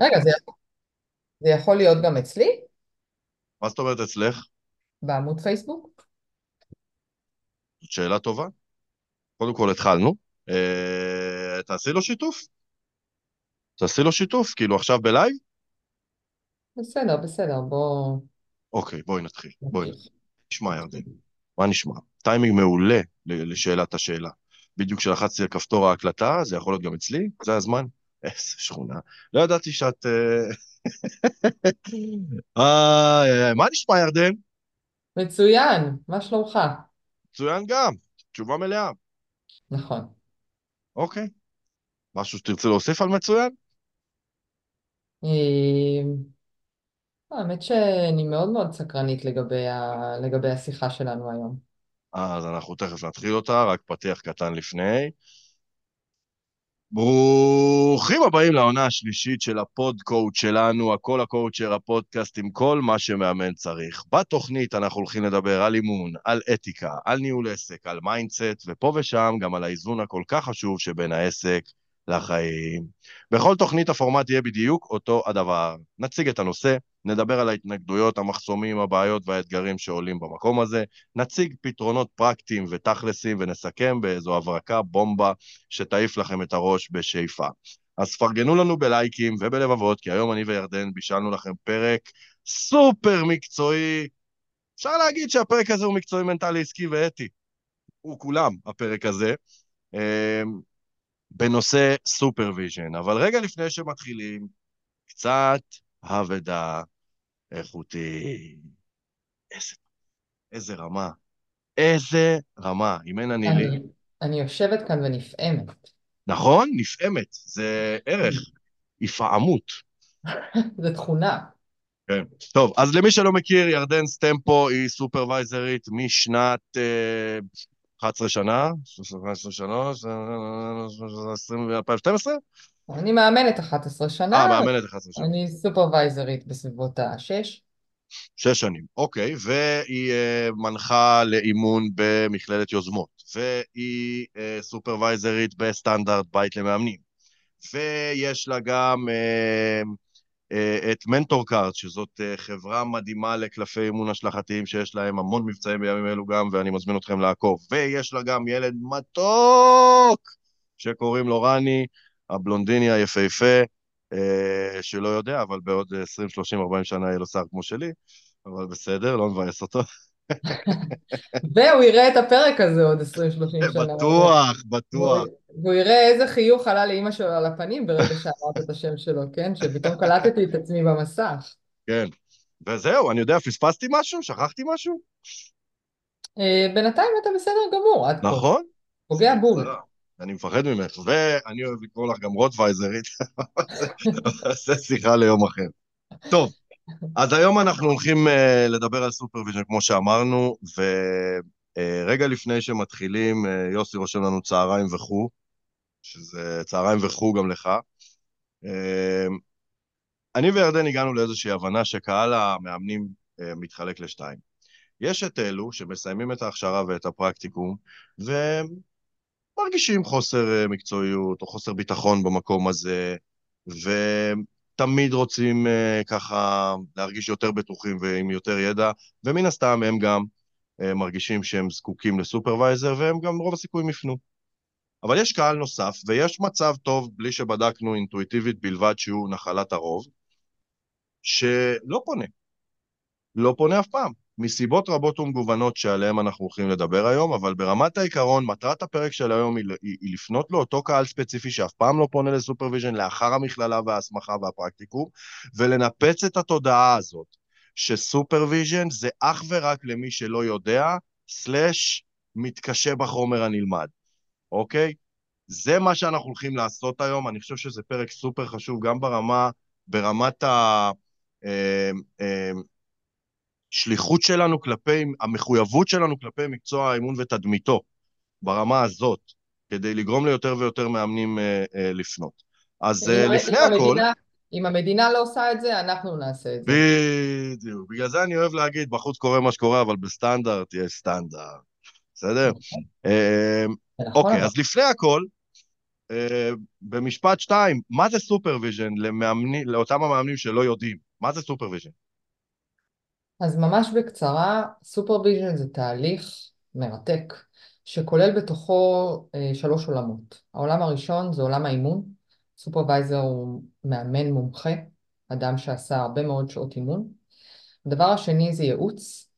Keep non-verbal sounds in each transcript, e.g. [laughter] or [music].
רגע, זה, זה יכול להיות גם אצלי? מה זאת אומרת אצלך? בעמוד פייסבוק? זאת שאלה טובה. קודם כל התחלנו. אה, תעשי לו שיתוף. תעשי לו שיתוף, כאילו עכשיו בלייב? בסדר, בסדר, בוא... אוקיי, בואי נתחיל. בואי נתחיל. נשמע ירדן. מה נשמע? טיימינג מעולה לשאלת השאלה. בדיוק כשלחצתי על כפתור ההקלטה, זה יכול להיות גם אצלי, זה הזמן. איזה שכונה. לא ידעתי שאת... אה, איי, [laughs] איי. מה נשמע ירדן? מצוין, מה שלומך? מצוין גם. תשובה מלאה. נכון. אוקיי. משהו שתרצה להוסיף על מצוין? אה, האמת שאני מאוד מאוד סקרנית לגבי, ה... לגבי השיחה שלנו היום. אז אנחנו תכף נתחיל אותה, רק פתיח קטן לפני. ברוכים הבאים לעונה השלישית של הפודקאסט שלנו, הכל הקואוצ'ר, הפודקאסט עם כל מה שמאמן צריך. בתוכנית אנחנו הולכים לדבר על אימון, על אתיקה, על ניהול עסק, על mindset, ופה ושם גם על האיזון הכל כך חשוב שבין העסק לחיים. בכל תוכנית הפורמט יהיה בדיוק אותו הדבר. נציג את הנושא, נדבר על ההתנגדויות, המחסומים, הבעיות והאתגרים שעולים במקום הזה, נציג פתרונות פרקטיים ותכלסים ונסכם באיזו הברקה בומבה שתעיף לכם את הראש בשאיפה. אז פרגנו לנו בלייקים ובלבבות, כי היום אני וירדן בישלנו לכם פרק סופר מקצועי. אפשר להגיד שהפרק הזה הוא מקצועי מנטלי עסקי ואתי. הוא כולם, הפרק הזה. אמ, בנושא סופרוויז'ן. אבל רגע לפני שמתחילים, קצת אבדה איכותי. איזה, איזה רמה. איזה רמה, אם אין אני לי. אני, יושבת כאן ונפעמת. נכון? נפעמת. זה ערך. היפעמות. [laughs] זו תכונה. כן. טוב, אז למי שלא מכיר, ירדן סטמפו היא סופרוויזרית משנת אה, 11 שנה, 11 שנה, 2012? אני מאמנת 11 שנה, אה, מאמנת 11 שנה. אני סופרוויזרית בסביבות השש. שש שנים, אוקיי, והיא אה, מנחה לאימון במכללת יוזמות, והיא אה, סופרוויזרית בסטנדרט בית למאמנים, ויש לה גם אה, אה, את מנטור קארט, שזאת אה, חברה מדהימה לקלפי אימון השלכתיים, שיש להם המון מבצעים בימים אלו גם, ואני מזמין אתכם לעקוב, ויש לה גם ילד מתוק, שקוראים לו רני, הבלונדיני היפהפה, אה, שלא יודע, אבל בעוד 20, 30, 40 שנה יהיה לו שיער כמו שלי, אבל בסדר, לא מבאס אותו. והוא יראה את הפרק הזה עוד 20-30 שנה. בטוח, בטוח. והוא יראה איזה חיוך עלה לאימא שלו על הפנים ברגע שאמרת את השם שלו, כן? שפתאום קלטתי את עצמי במסך. כן. וזהו, אני יודע, פספסתי משהו? שכחתי משהו? אה, בינתיים אתה בסדר גמור. נכון? פוגע בול. אני מפחד ממך, ואני אוהב לקרוא לך גם רוטווייזרית, נעשה שיחה ליום אחר. טוב, אז היום אנחנו הולכים אה, לדבר על סופרוויז'ן, כמו שאמרנו, ורגע אה, לפני שמתחילים, אה, יוסי רושם לנו צהריים וכו', שזה צהריים וכו' גם לך. אה, אני וירדן הגענו לאיזושהי הבנה שקהל המאמנים אה, מתחלק לשתיים. יש את אלו שמסיימים את ההכשרה ואת הפרקטיקום, ומרגישים חוסר uh, מקצועיות או חוסר ביטחון במקום הזה, ו... תמיד רוצים uh, ככה להרגיש יותר בטוחים ועם יותר ידע, ומן הסתם הם גם uh, מרגישים שהם זקוקים לסופרוויזר, והם גם רוב הסיכויים יפנו. אבל יש קהל נוסף, ויש מצב טוב, בלי שבדקנו אינטואיטיבית בלבד שהוא נחלת הרוב, שלא פונה. לא פונה אף פעם. מסיבות רבות ומגוונות שעליהן אנחנו הולכים לדבר היום, אבל ברמת העיקרון, מטרת הפרק של היום היא, היא, היא לפנות לאותו קהל ספציפי שאף פעם לא פונה לסופרוויז'ן לאחר המכללה וההסמכה והפרקטיקום, ולנפץ את התודעה הזאת, שסופרוויז'ן זה אך ורק למי שלא יודע, slash מתקשה בחומר הנלמד, אוקיי? זה מה שאנחנו הולכים לעשות היום, אני חושב שזה פרק סופר חשוב, גם ברמה, ברמת ה... אה, אה, השליחות שלנו כלפי, המחויבות שלנו כלפי מקצוע האימון ותדמיתו, ברמה הזאת, כדי לגרום ליותר ויותר מאמנים אה, אה, לפנות. אז אה, לפני הכל... אם המדינה לא עושה את זה, אנחנו נעשה את זה. בדיוק. בגלל זה אני אוהב להגיד, בחוץ קורה מה שקורה, אבל בסטנדרט יש סטנדרט. בסדר? נכון. אוקיי, אז לפני הכל, אה, במשפט שתיים, מה זה סופרוויז'ן לאותם המאמנים שלא יודעים? מה זה סופרוויז'ן? אז ממש בקצרה, סופרוויז'ן זה תהליך מרתק, שכולל בתוכו אה, שלוש עולמות. העולם הראשון זה עולם האימון. סופרוויזר הוא מאמן מומחה, אדם שעשה הרבה מאוד שעות אימון. הדבר השני זה ייעוץ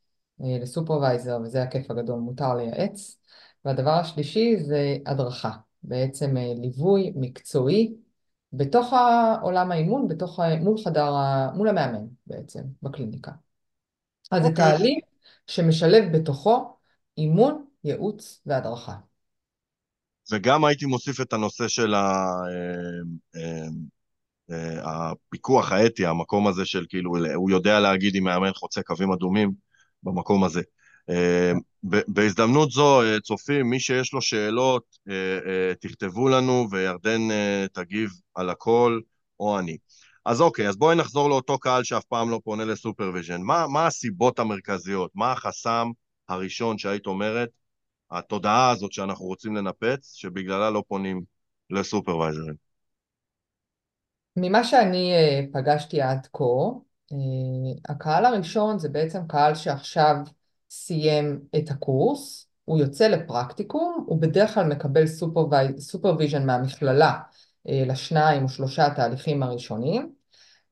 אה, לסופרוויזר, וזה הכיף הגדול, מותר לייעץ. והדבר השלישי זה הדרכה, בעצם אה, ליווי מקצועי בתוך העולם האימון, בתוך, מול חדר, מול המאמן בעצם, בקליניקה. אז זה אוקיי. תהליך שמשלב בתוכו אימון, ייעוץ והדרכה. וגם הייתי מוסיף את הנושא של ה... אה, אה, אה, הפיקוח האתי, המקום הזה של כאילו, הוא יודע להגיד אם מאמן חוצה קווים אדומים במקום הזה. בהזדמנות זו, צופים, מי שיש לו שאלות, תכתבו לנו וירדן תגיב על הכל, או אני. אז אוקיי, אז בואי נחזור לאותו קהל שאף פעם לא פונה לסופרוויז'ן. מה, מה הסיבות המרכזיות? מה החסם הראשון שהיית אומרת, התודעה הזאת שאנחנו רוצים לנפץ, שבגללה לא פונים לסופרוויזרים? ממה שאני אה, פגשתי עד כה, אה, הקהל הראשון זה בעצם קהל שעכשיו סיים את הקורס, הוא יוצא לפרקטיקום, הוא בדרך כלל מקבל סופרוויז'ן מהמכללה לשניים או שלושה התהליכים הראשונים,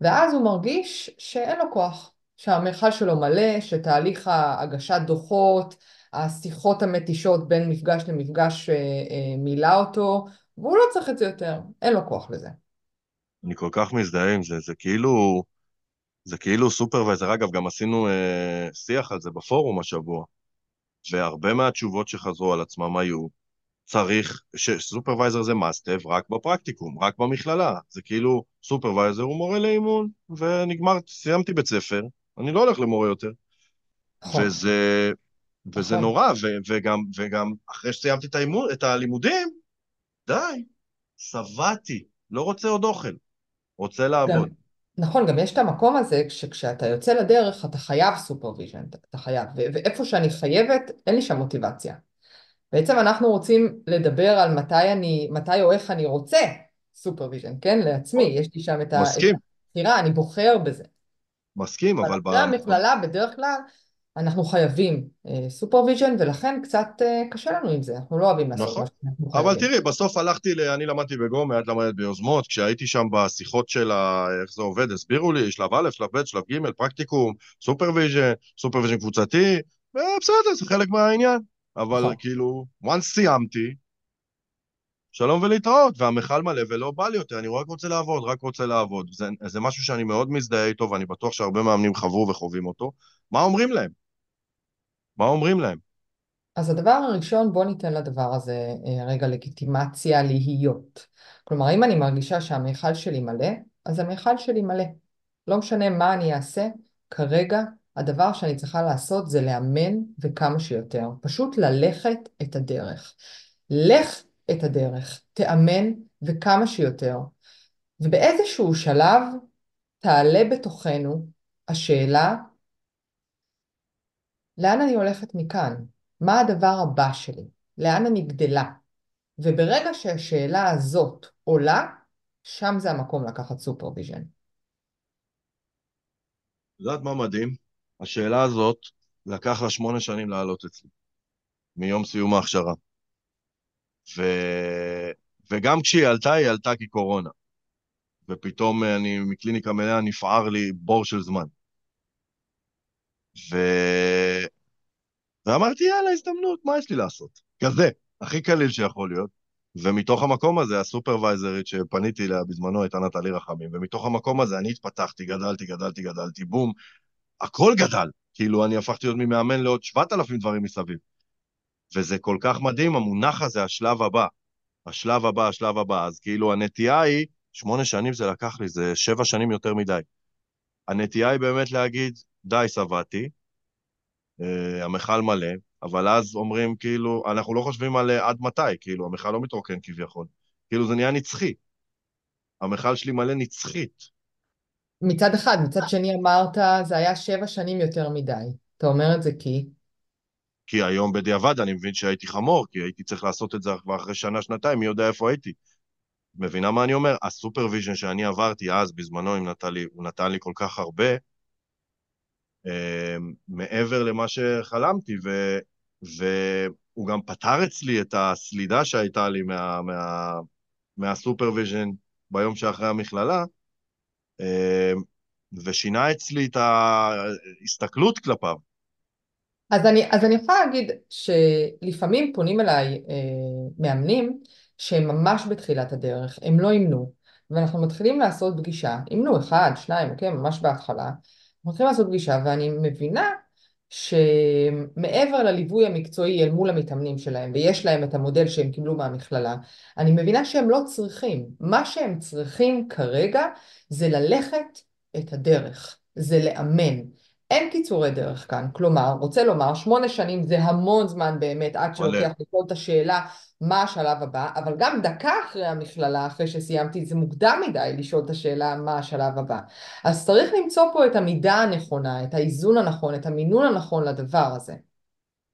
ואז הוא מרגיש שאין לו כוח, שהמכל שלו מלא, שתהליך הגשת דוחות, השיחות המתישות בין מפגש למפגש מילא אותו, והוא לא צריך את זה יותר, אין לו כוח לזה. אני כל כך מזדהה עם זה, זה כאילו, זה כאילו סופרוויזר, אגב, גם עשינו אה, שיח על זה בפורום השבוע, והרבה מהתשובות שחזרו על עצמם היו, צריך, שסופרוויזר זה must have רק בפרקטיקום, רק במכללה. זה כאילו, סופרוויזר הוא מורה לאימון, ונגמר, סיימתי בית ספר, אני לא הולך למורה יותר. נכון. וזה, וזה נכון. נורא, ו, וגם, וגם אחרי שסיימתי את, האימון, את הלימודים, די, שבעתי, לא רוצה עוד אוכל, רוצה גם, לעבוד. נכון, גם יש את המקום הזה שכשאתה יוצא לדרך אתה חייב סופרוויז'ן, אתה, חייב, ואיפה שאני חייבת, אין לי שם מוטיבציה. בעצם אנחנו רוצים לדבר על מתי אני, מתי או איך אני רוצה סופרוויז'ן, כן? לעצמי, יש לי שם את הבחירה, אני בוחר בזה. מסכים, אבל אבל... ב... אחרי המכללה בדרך כלל אנחנו חייבים אה, סופרוויז'ן, ולכן קצת אה, קשה לנו עם זה, אנחנו לא אוהבים לעשות נכון. מה שאנחנו אבל. תראי, בסוף הלכתי, ל... אני למדתי בגומה, את למדת ביוזמות, כשהייתי שם בשיחות של ה... איך זה עובד, הסבירו לי, שלב א', שלב ב', שלב ג', פרקטיקום, סופרוויז'ן, סופרוויז'ן קבוצתי, ובסדר, זה חלק מהעניין. אבל נכון. כאילו, once סיימתי, שלום ולהתראות, והמכל מלא ולא בא לי יותר, אני רק רוצה לעבוד, רק רוצה לעבוד. זה, זה משהו שאני מאוד מזדהה איתו, ואני בטוח שהרבה מאמנים חוו וחווים אותו. מה אומרים להם? מה אומרים להם? אז הדבר הראשון, בוא ניתן לדבר הזה אה, רגע לגיטימציה להיות. כלומר, אם אני מרגישה שהמיכל שלי מלא, אז המיכל שלי מלא. לא משנה מה אני אעשה, כרגע הדבר שאני צריכה לעשות זה לאמן וכמה שיותר. פשוט ללכת את הדרך. לך את הדרך, תאמן וכמה שיותר. ובאיזשהו שלב תעלה בתוכנו השאלה, לאן אני הולכת מכאן? מה הדבר הבא שלי? לאן אני גדלה? וברגע שהשאלה הזאת עולה, שם זה המקום לקחת supervision. את יודעת מה מדהים? השאלה הזאת, לקח לה שמונה שנים לעלות אצלי, מיום סיום ההכשרה. ו... וגם כשהיא עלתה, היא עלתה כקורונה. ופתאום אני מקליניקה מלאה נפער לי בור של זמן. ו... ואמרתי, יאללה, הזדמנות, מה יש לי לעשות? כזה, הכי קליל שיכול להיות. ומתוך המקום הזה, הסופרוויזרית שפניתי אליה בזמנו הייתה נטלי רחמים, ומתוך המקום הזה אני התפתחתי, גדלתי, גדלתי, גדלתי, בום, הכל גדל. כאילו, אני הפכתי להיות ממאמן לעוד 7,000 דברים מסביב. וזה כל כך מדהים, המונח הזה, השלב הבא. השלב הבא, השלב הבא. אז כאילו, הנטייה היא, שמונה שנים זה לקח לי, זה שבע שנים יותר מדי. הנטייה היא באמת להגיד, די, שבעתי, אה, המכל מלא, אבל אז אומרים, כאילו, אנחנו לא חושבים על אה, עד מתי, כאילו, המכל לא מתרוקן כביכול. כאילו, זה נהיה נצחי. המכל שלי מלא נצחית. מצד אחד, מצד שני אמרת, זה היה שבע שנים יותר מדי. אתה אומר את זה כי? כי היום בדיעבד אני מבין שהייתי חמור, כי הייתי צריך לעשות את זה כבר אחרי שנה, שנתיים, מי יודע איפה הייתי. מבינה מה אני אומר? ה supervision שאני עברתי אז, בזמנו, עם נטלי, הוא נתן לי כל כך הרבה, אה, מעבר למה שחלמתי, ו, והוא גם פתר אצלי את הסלידה שהייתה לי מה, מה, מה supervision ביום שאחרי המכללה, ושינה אצלי את ההסתכלות כלפיו. אז אני, אז אני יכולה להגיד שלפעמים פונים אליי אה, מאמנים שהם ממש בתחילת הדרך, הם לא אימנו, ואנחנו מתחילים לעשות פגישה, אימנו אחד, שניים, אוקיי, ממש בהתחלה, אנחנו מתחילים לעשות פגישה ואני מבינה שמעבר לליווי המקצועי אל מול המתאמנים שלהם, ויש להם את המודל שהם קיבלו מהמכללה, אני מבינה שהם לא צריכים. מה שהם צריכים כרגע זה ללכת את הדרך, זה לאמן. אין קיצורי דרך כאן, כלומר, רוצה לומר, שמונה שנים זה המון זמן באמת עד שלוקח לכל את השאלה מה השלב הבא, אבל גם דקה אחרי המכללה, אחרי שסיימתי, זה מוקדם מדי לשאול את השאלה מה השלב הבא. אז צריך למצוא פה את המידה הנכונה, את האיזון הנכון, את המינון הנכון לדבר הזה,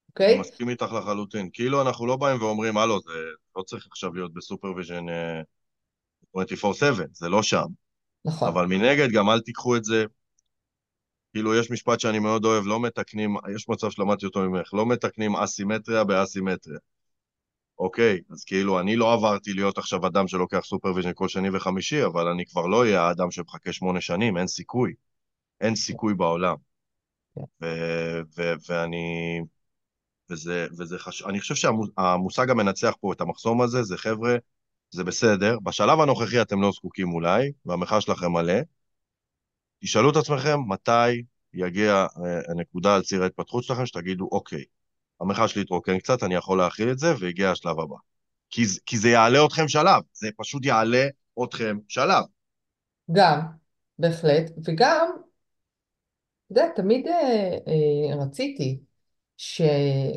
אוקיי? אני מסכים איתך לחלוטין. כאילו אנחנו לא באים ואומרים, הלו, זה לא צריך עכשיו להיות ב supervision 24/7, זה לא שם. נכון. אבל מנגד גם אל תיקחו את זה כאילו, יש משפט שאני מאוד אוהב, לא מתקנים, יש מצב שלמדתי אותו ממך, לא מתקנים אסימטריה באסימטריה. אוקיי, אז כאילו, אני לא עברתי להיות עכשיו אדם שלוקח supervision כל שני וחמישי, אבל אני כבר לא אהיה האדם שמחכה שמונה שנים, אין סיכוי. אין סיכוי בעולם. כן. ואני... וזה, וזה חשוב, אני חושב שהמושג המנצח פה את המחסום הזה זה חבר'ה, זה בסדר, בשלב הנוכחי אתם לא זקוקים אולי, והמחאה שלכם מלא, תשאלו את עצמכם מתי יגיע אה, הנקודה על ציר ההתפתחות שלכם, שתגידו, אוקיי, המחאה שלי התרוקן קצת, אני יכול להכיל את זה, והגיע השלב הבא. כי, כי זה יעלה אתכם שלב, זה פשוט יעלה אתכם שלב. גם, בהחלט, וגם, אתה יודע, תמיד אה, אה, רציתי, ש...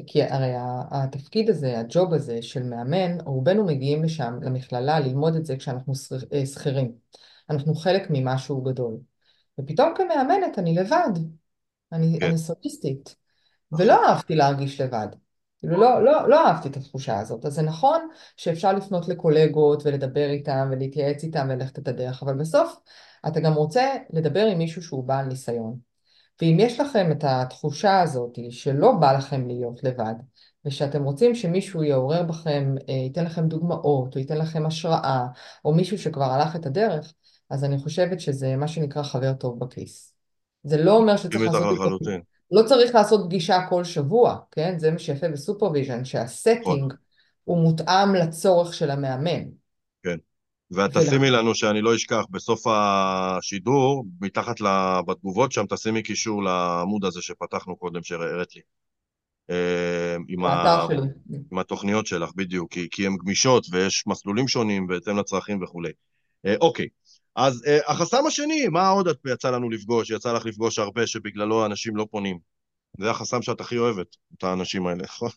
כי הרי התפקיד הזה, הג'וב הזה של מאמן, רובנו מגיעים לשם, למכללה, ללמוד את זה כשאנחנו אה, שכירים. אנחנו חלק ממשהו גדול. ופתאום כמאמנת אני לבד, אני, כן. אני סוליסטית, נכון. ולא אהבתי להרגיש לבד. כאילו לא, לא, לא אהבתי את התחושה הזאת. אז זה נכון שאפשר לפנות לקולגות ולדבר איתם ולהתייעץ איתם וללכת את הדרך, אבל בסוף אתה גם רוצה לדבר עם מישהו שהוא בעל ניסיון. ואם יש לכם את התחושה הזאת שלא בא לכם להיות לבד, ושאתם רוצים שמישהו יעורר בכם, אה, ייתן לכם דוגמאות, או ייתן לכם השראה, או מישהו שכבר הלך את הדרך, אז אני חושבת שזה מה שנקרא חבר טוב בכיס. זה לא אומר שצריך לעשות... לא צריך לעשות פגישה כל שבוע, כן? זה מה שיפה ב supervision, שה setting נכון. הוא מותאם לצורך של המאמן. כן. ואת תשימי לנו, שאני לא אשכח, בסוף השידור, מתחת בתגובות שם, תשימי קישור לעמוד הזה שפתחנו קודם, שהראית לי. אה, עם, ה... עם התוכניות שלך, בדיוק, כי, כי הן גמישות ויש מסלולים שונים בהתאם לצרכים וכולי. אה, אוקיי, אז uh, החסם השני, מה עוד את יצא לנו לפגוש, יצא לך לפגוש הרבה שבגללו אנשים לא פונים? זה החסם שאת הכי אוהבת, את האנשים האלה, נכון?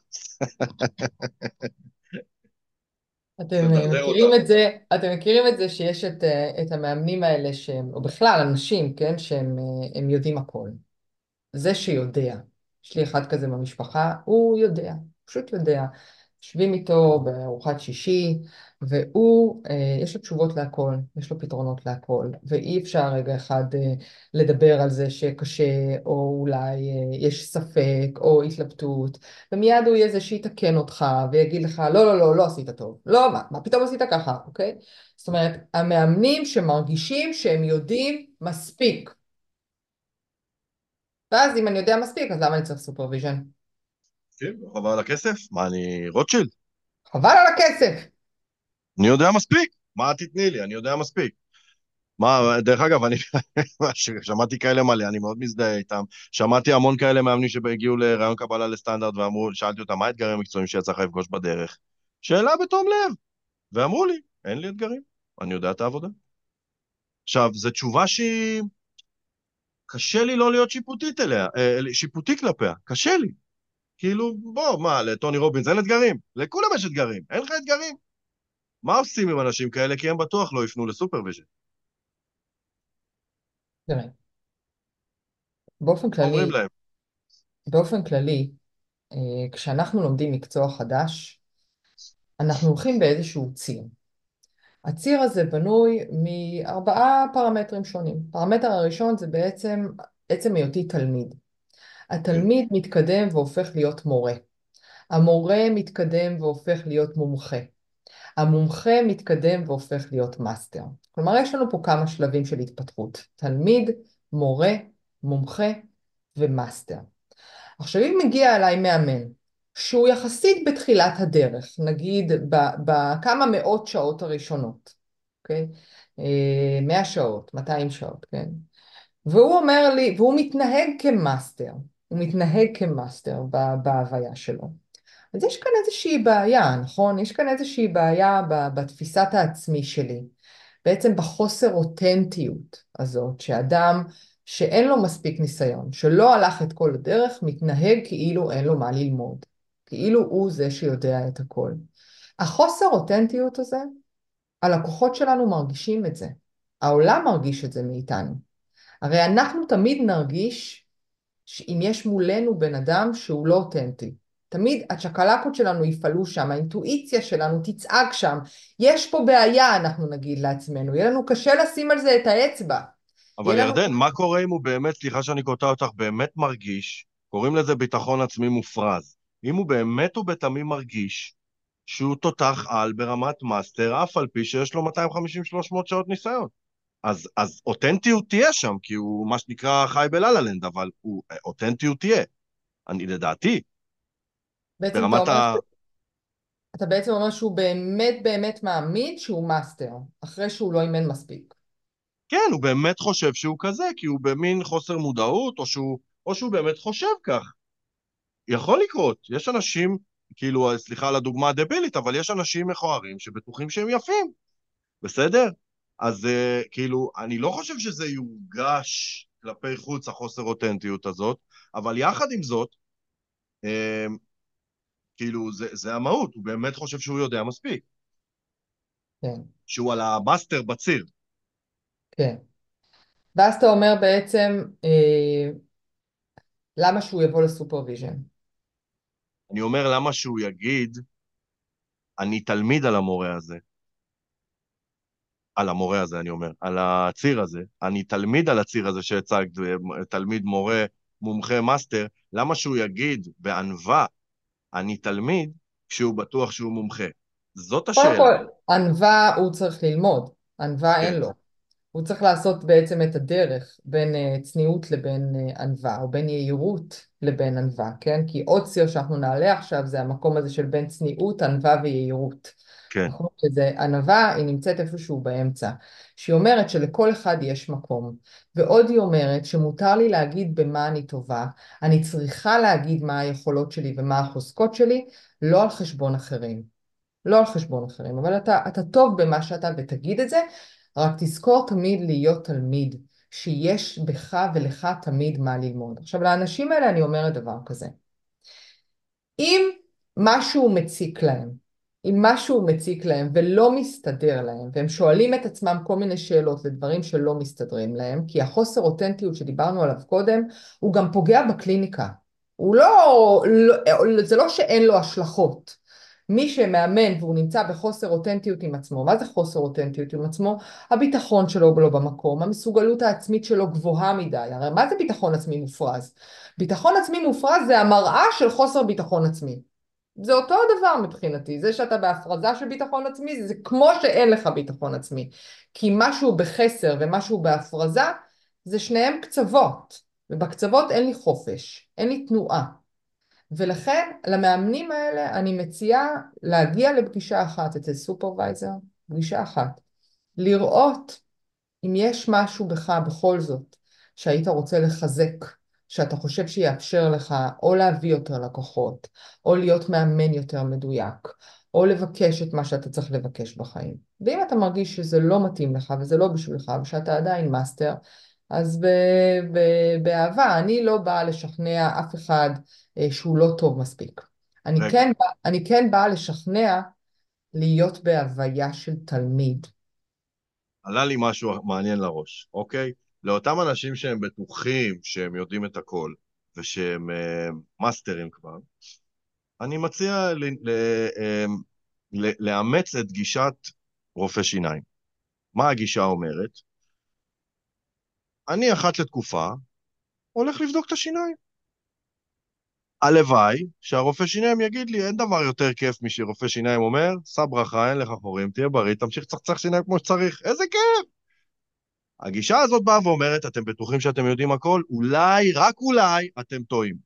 אתם מכירים את זה, אתם מכירים את זה שיש את, אה, את המאמנים האלה שהם, או בכלל אנשים, כן, שהם אה, יודעים הכל. זה שיודע, יש לי אחד כזה במשפחה, הוא יודע, פשוט יודע. יושבים איתו בארוחת שישי, והוא, אה, יש לו תשובות להכל, יש לו פתרונות להכל, ואי אפשר רגע אחד אה, לדבר על זה שקשה, או אולי אה, יש ספק, או התלבטות, ומיד הוא יהיה זה שיתקן אותך, ויגיד לך, לא, לא, לא, לא עשית טוב. לא, מה, מה פתאום עשית ככה, אוקיי? זאת אומרת, המאמנים שמרגישים שהם יודעים מספיק. ואז אם אני יודע מספיק, אז למה אני צריך supervision? כן, חבל על הכסף? מה, אני רוטשילד? חבל על הכסף. אני יודע מספיק, מה תתני לי? אני יודע מספיק. מה, דרך אגב, אני [laughs] שמעתי כאלה מלא, אני מאוד מזדהה איתם. שמעתי המון כאלה מאמנים שהגיעו לרעיון קבלה לסטנדרט ואמרו, שאלתי אותם, מה האתגרים המקצועיים שיצא לך לפגוש בדרך? שאלה בתום לב. ואמרו לי, אין לי אתגרים, אני יודע את העבודה. עכשיו, זו תשובה שהיא... קשה לי לא להיות שיפוטית אליה, אה, שיפוטי כלפיה, קשה לי. כאילו, בוא, מה, לטוני רובינס אין אתגרים? לכולם יש אתגרים, אין לך אתגרים? מה עושים עם אנשים כאלה? כי הם בטוח לא יפנו ל supervision. תראה, באופן כללי, באופן כללי, אה, כשאנחנו לומדים מקצוע חדש, אנחנו הולכים באיזשהו ציר. הציר הזה בנוי מארבעה פרמטרים שונים. הפרמטר הראשון זה בעצם עצם היותי תלמיד. התלמיד מתקדם והופך להיות מורה. המורה מתקדם והופך להיות מומחה. המומחה מתקדם והופך להיות מאסטר. כלומר, יש לנו פה כמה שלבים של התפתחות. תלמיד, מורה, מומחה ומאסטר. עכשיו, אם מגיע אליי מאמן, שהוא יחסית בתחילת הדרך, נגיד בכמה מאות שעות הראשונות, אוקיי? 100 אה, שעות, 200 שעות, כן? והוא אומר לי, והוא מתנהג כמאסטר, הוא מתנהג כמאסטר בהוויה שלו. אז יש כאן איזושהי בעיה, נכון? יש כאן איזושהי בעיה בתפיסת העצמי שלי. בעצם בחוסר אותנטיות הזאת, שאדם שאין לו מספיק ניסיון, שלא הלך את כל הדרך, מתנהג כאילו אין לו מה ללמוד. כאילו הוא זה שיודע את הכל. החוסר אותנטיות הזה, הלקוחות שלנו מרגישים את זה. העולם מרגיש את זה מאיתנו. הרי אנחנו תמיד נרגיש שאם יש מולנו בן אדם שהוא לא אותנטי, תמיד הצ'קלקות שלנו יפעלו שם, האינטואיציה שלנו תצעק שם, יש פה בעיה, אנחנו נגיד לעצמנו, יהיה לנו קשה לשים על זה את האצבע. אבל ירדן, לנו... מה קורה אם הוא באמת, סליחה שאני קוטע אותך, באמת מרגיש, קוראים לזה ביטחון עצמי מופרז, אם הוא באמת ובתמים מרגיש שהוא תותח על ברמת מאסטר, אף על פי שיש לו 250-300 שעות ניסיון. אז, אז אותנטיות תהיה שם, כי הוא מה שנקרא חי ב la-la land, אבל הוא, אותנטיות תהיה. אני, לדעתי, בעצם ברמת אתה ה... אתה בעצם אומר שהוא באמת באמת מאמין שהוא מאסטר, אחרי שהוא לא אימן מספיק. כן, הוא באמת חושב שהוא כזה, כי הוא במין חוסר מודעות, או שהוא, או שהוא באמת חושב כך. יכול לקרות. יש אנשים, כאילו, סליחה על הדוגמה הדבילית, אבל יש אנשים מכוערים שבטוחים שהם יפים, בסדר? אז uh, כאילו, אני לא חושב שזה יורגש כלפי חוץ, החוסר אותנטיות הזאת, אבל יחד עם זאת, uh, כאילו, זה, זה המהות, הוא באמת חושב שהוא יודע מספיק. כן. שהוא על המאסטר בציר. כן. ואז אתה אומר בעצם, אה, למה שהוא יבוא ל supervision? אני אומר, למה שהוא יגיד, אני תלמיד על המורה הזה. על המורה הזה, אני אומר, על הציר הזה. אני תלמיד על הציר הזה שהצגת, תלמיד, מורה, מומחה, מאסטר. למה שהוא יגיד בענווה, אני תלמיד, כשהוא בטוח שהוא מומחה? זאת השאלה. קודם כל, ענווה הוא צריך ללמוד, ענווה כן. אין לו. הוא צריך לעשות בעצם את הדרך בין אה, צניעות לבין אה, ענווה, או בין יהירות לבין ענווה, כן? כי עוד ציר שאנחנו נעלה עכשיו זה המקום הזה של בין צניעות, ענווה ויהירות. כן. נכון? שזה ענווה, היא נמצאת איפשהו באמצע. שהיא אומרת שלכל אחד יש מקום. ועוד היא אומרת שמותר לי להגיד במה אני טובה, אני צריכה להגיד מה היכולות שלי ומה החוזקות שלי, לא על חשבון אחרים. לא על חשבון אחרים, אבל אתה, אתה טוב במה שאתה ותגיד את זה, רק תזכור תמיד להיות תלמיד, שיש בך ולך תמיד מה ללמוד. עכשיו לאנשים האלה אני אומרת דבר כזה, אם משהו מציק להם, אם משהו מציק להם ולא מסתדר להם, והם שואלים את עצמם כל מיני שאלות לדברים שלא מסתדרים להם, כי החוסר אותנטיות שדיברנו עליו קודם, הוא גם פוגע בקליניקה. הוא לא, לא זה לא שאין לו השלכות. מי שמאמן והוא נמצא בחוסר אותנטיות עם עצמו, מה זה חוסר אותנטיות עם עצמו? הביטחון שלו לא במקום, המסוגלות העצמית שלו גבוהה מדי, הרי מה זה ביטחון עצמי מופרז? ביטחון עצמי מופרז זה המראה של חוסר ביטחון עצמי. זה אותו הדבר מבחינתי, זה שאתה בהפרזה של ביטחון עצמי זה כמו שאין לך ביטחון עצמי, כי משהו בחסר ומשהו בהפרזה זה שניהם קצוות, ובקצוות אין לי חופש, אין לי תנועה. ולכן למאמנים האלה אני מציעה להגיע לפגישה אחת אצל סופרוויזר, פגישה אחת, לראות אם יש משהו בך בכל זאת שהיית רוצה לחזק, שאתה חושב שיאפשר לך או להביא יותר לקוחות, או להיות מאמן יותר מדויק, או לבקש את מה שאתה צריך לבקש בחיים. ואם אתה מרגיש שזה לא מתאים לך וזה לא בשבילך ושאתה עדיין מאסטר, אז באהבה, אני לא באה לשכנע אף אחד אה, שהוא לא טוב מספיק. אני כן, אני כן באה לשכנע להיות בהוויה של תלמיד. עלה לי משהו מעניין לראש, אוקיי? לאותם אנשים שהם בטוחים שהם יודעים את הכל ושהם uh, מאסטרים כבר, אני מציע ל, ל, uh, ל, לאמץ את גישת רופא שיניים. מה הגישה אומרת? אני אחת לתקופה הולך לבדוק את השיניים. הלוואי שהרופא שיניים יגיד לי, אין דבר יותר כיף משרופא שיניים אומר, שא ברכה, אין לך חורים, תהיה בריא, תמשיך לצחצח שיניים כמו שצריך. איזה כיף! הגישה הזאת באה ואומרת, אתם בטוחים שאתם יודעים הכל? אולי, רק אולי, אתם טועים.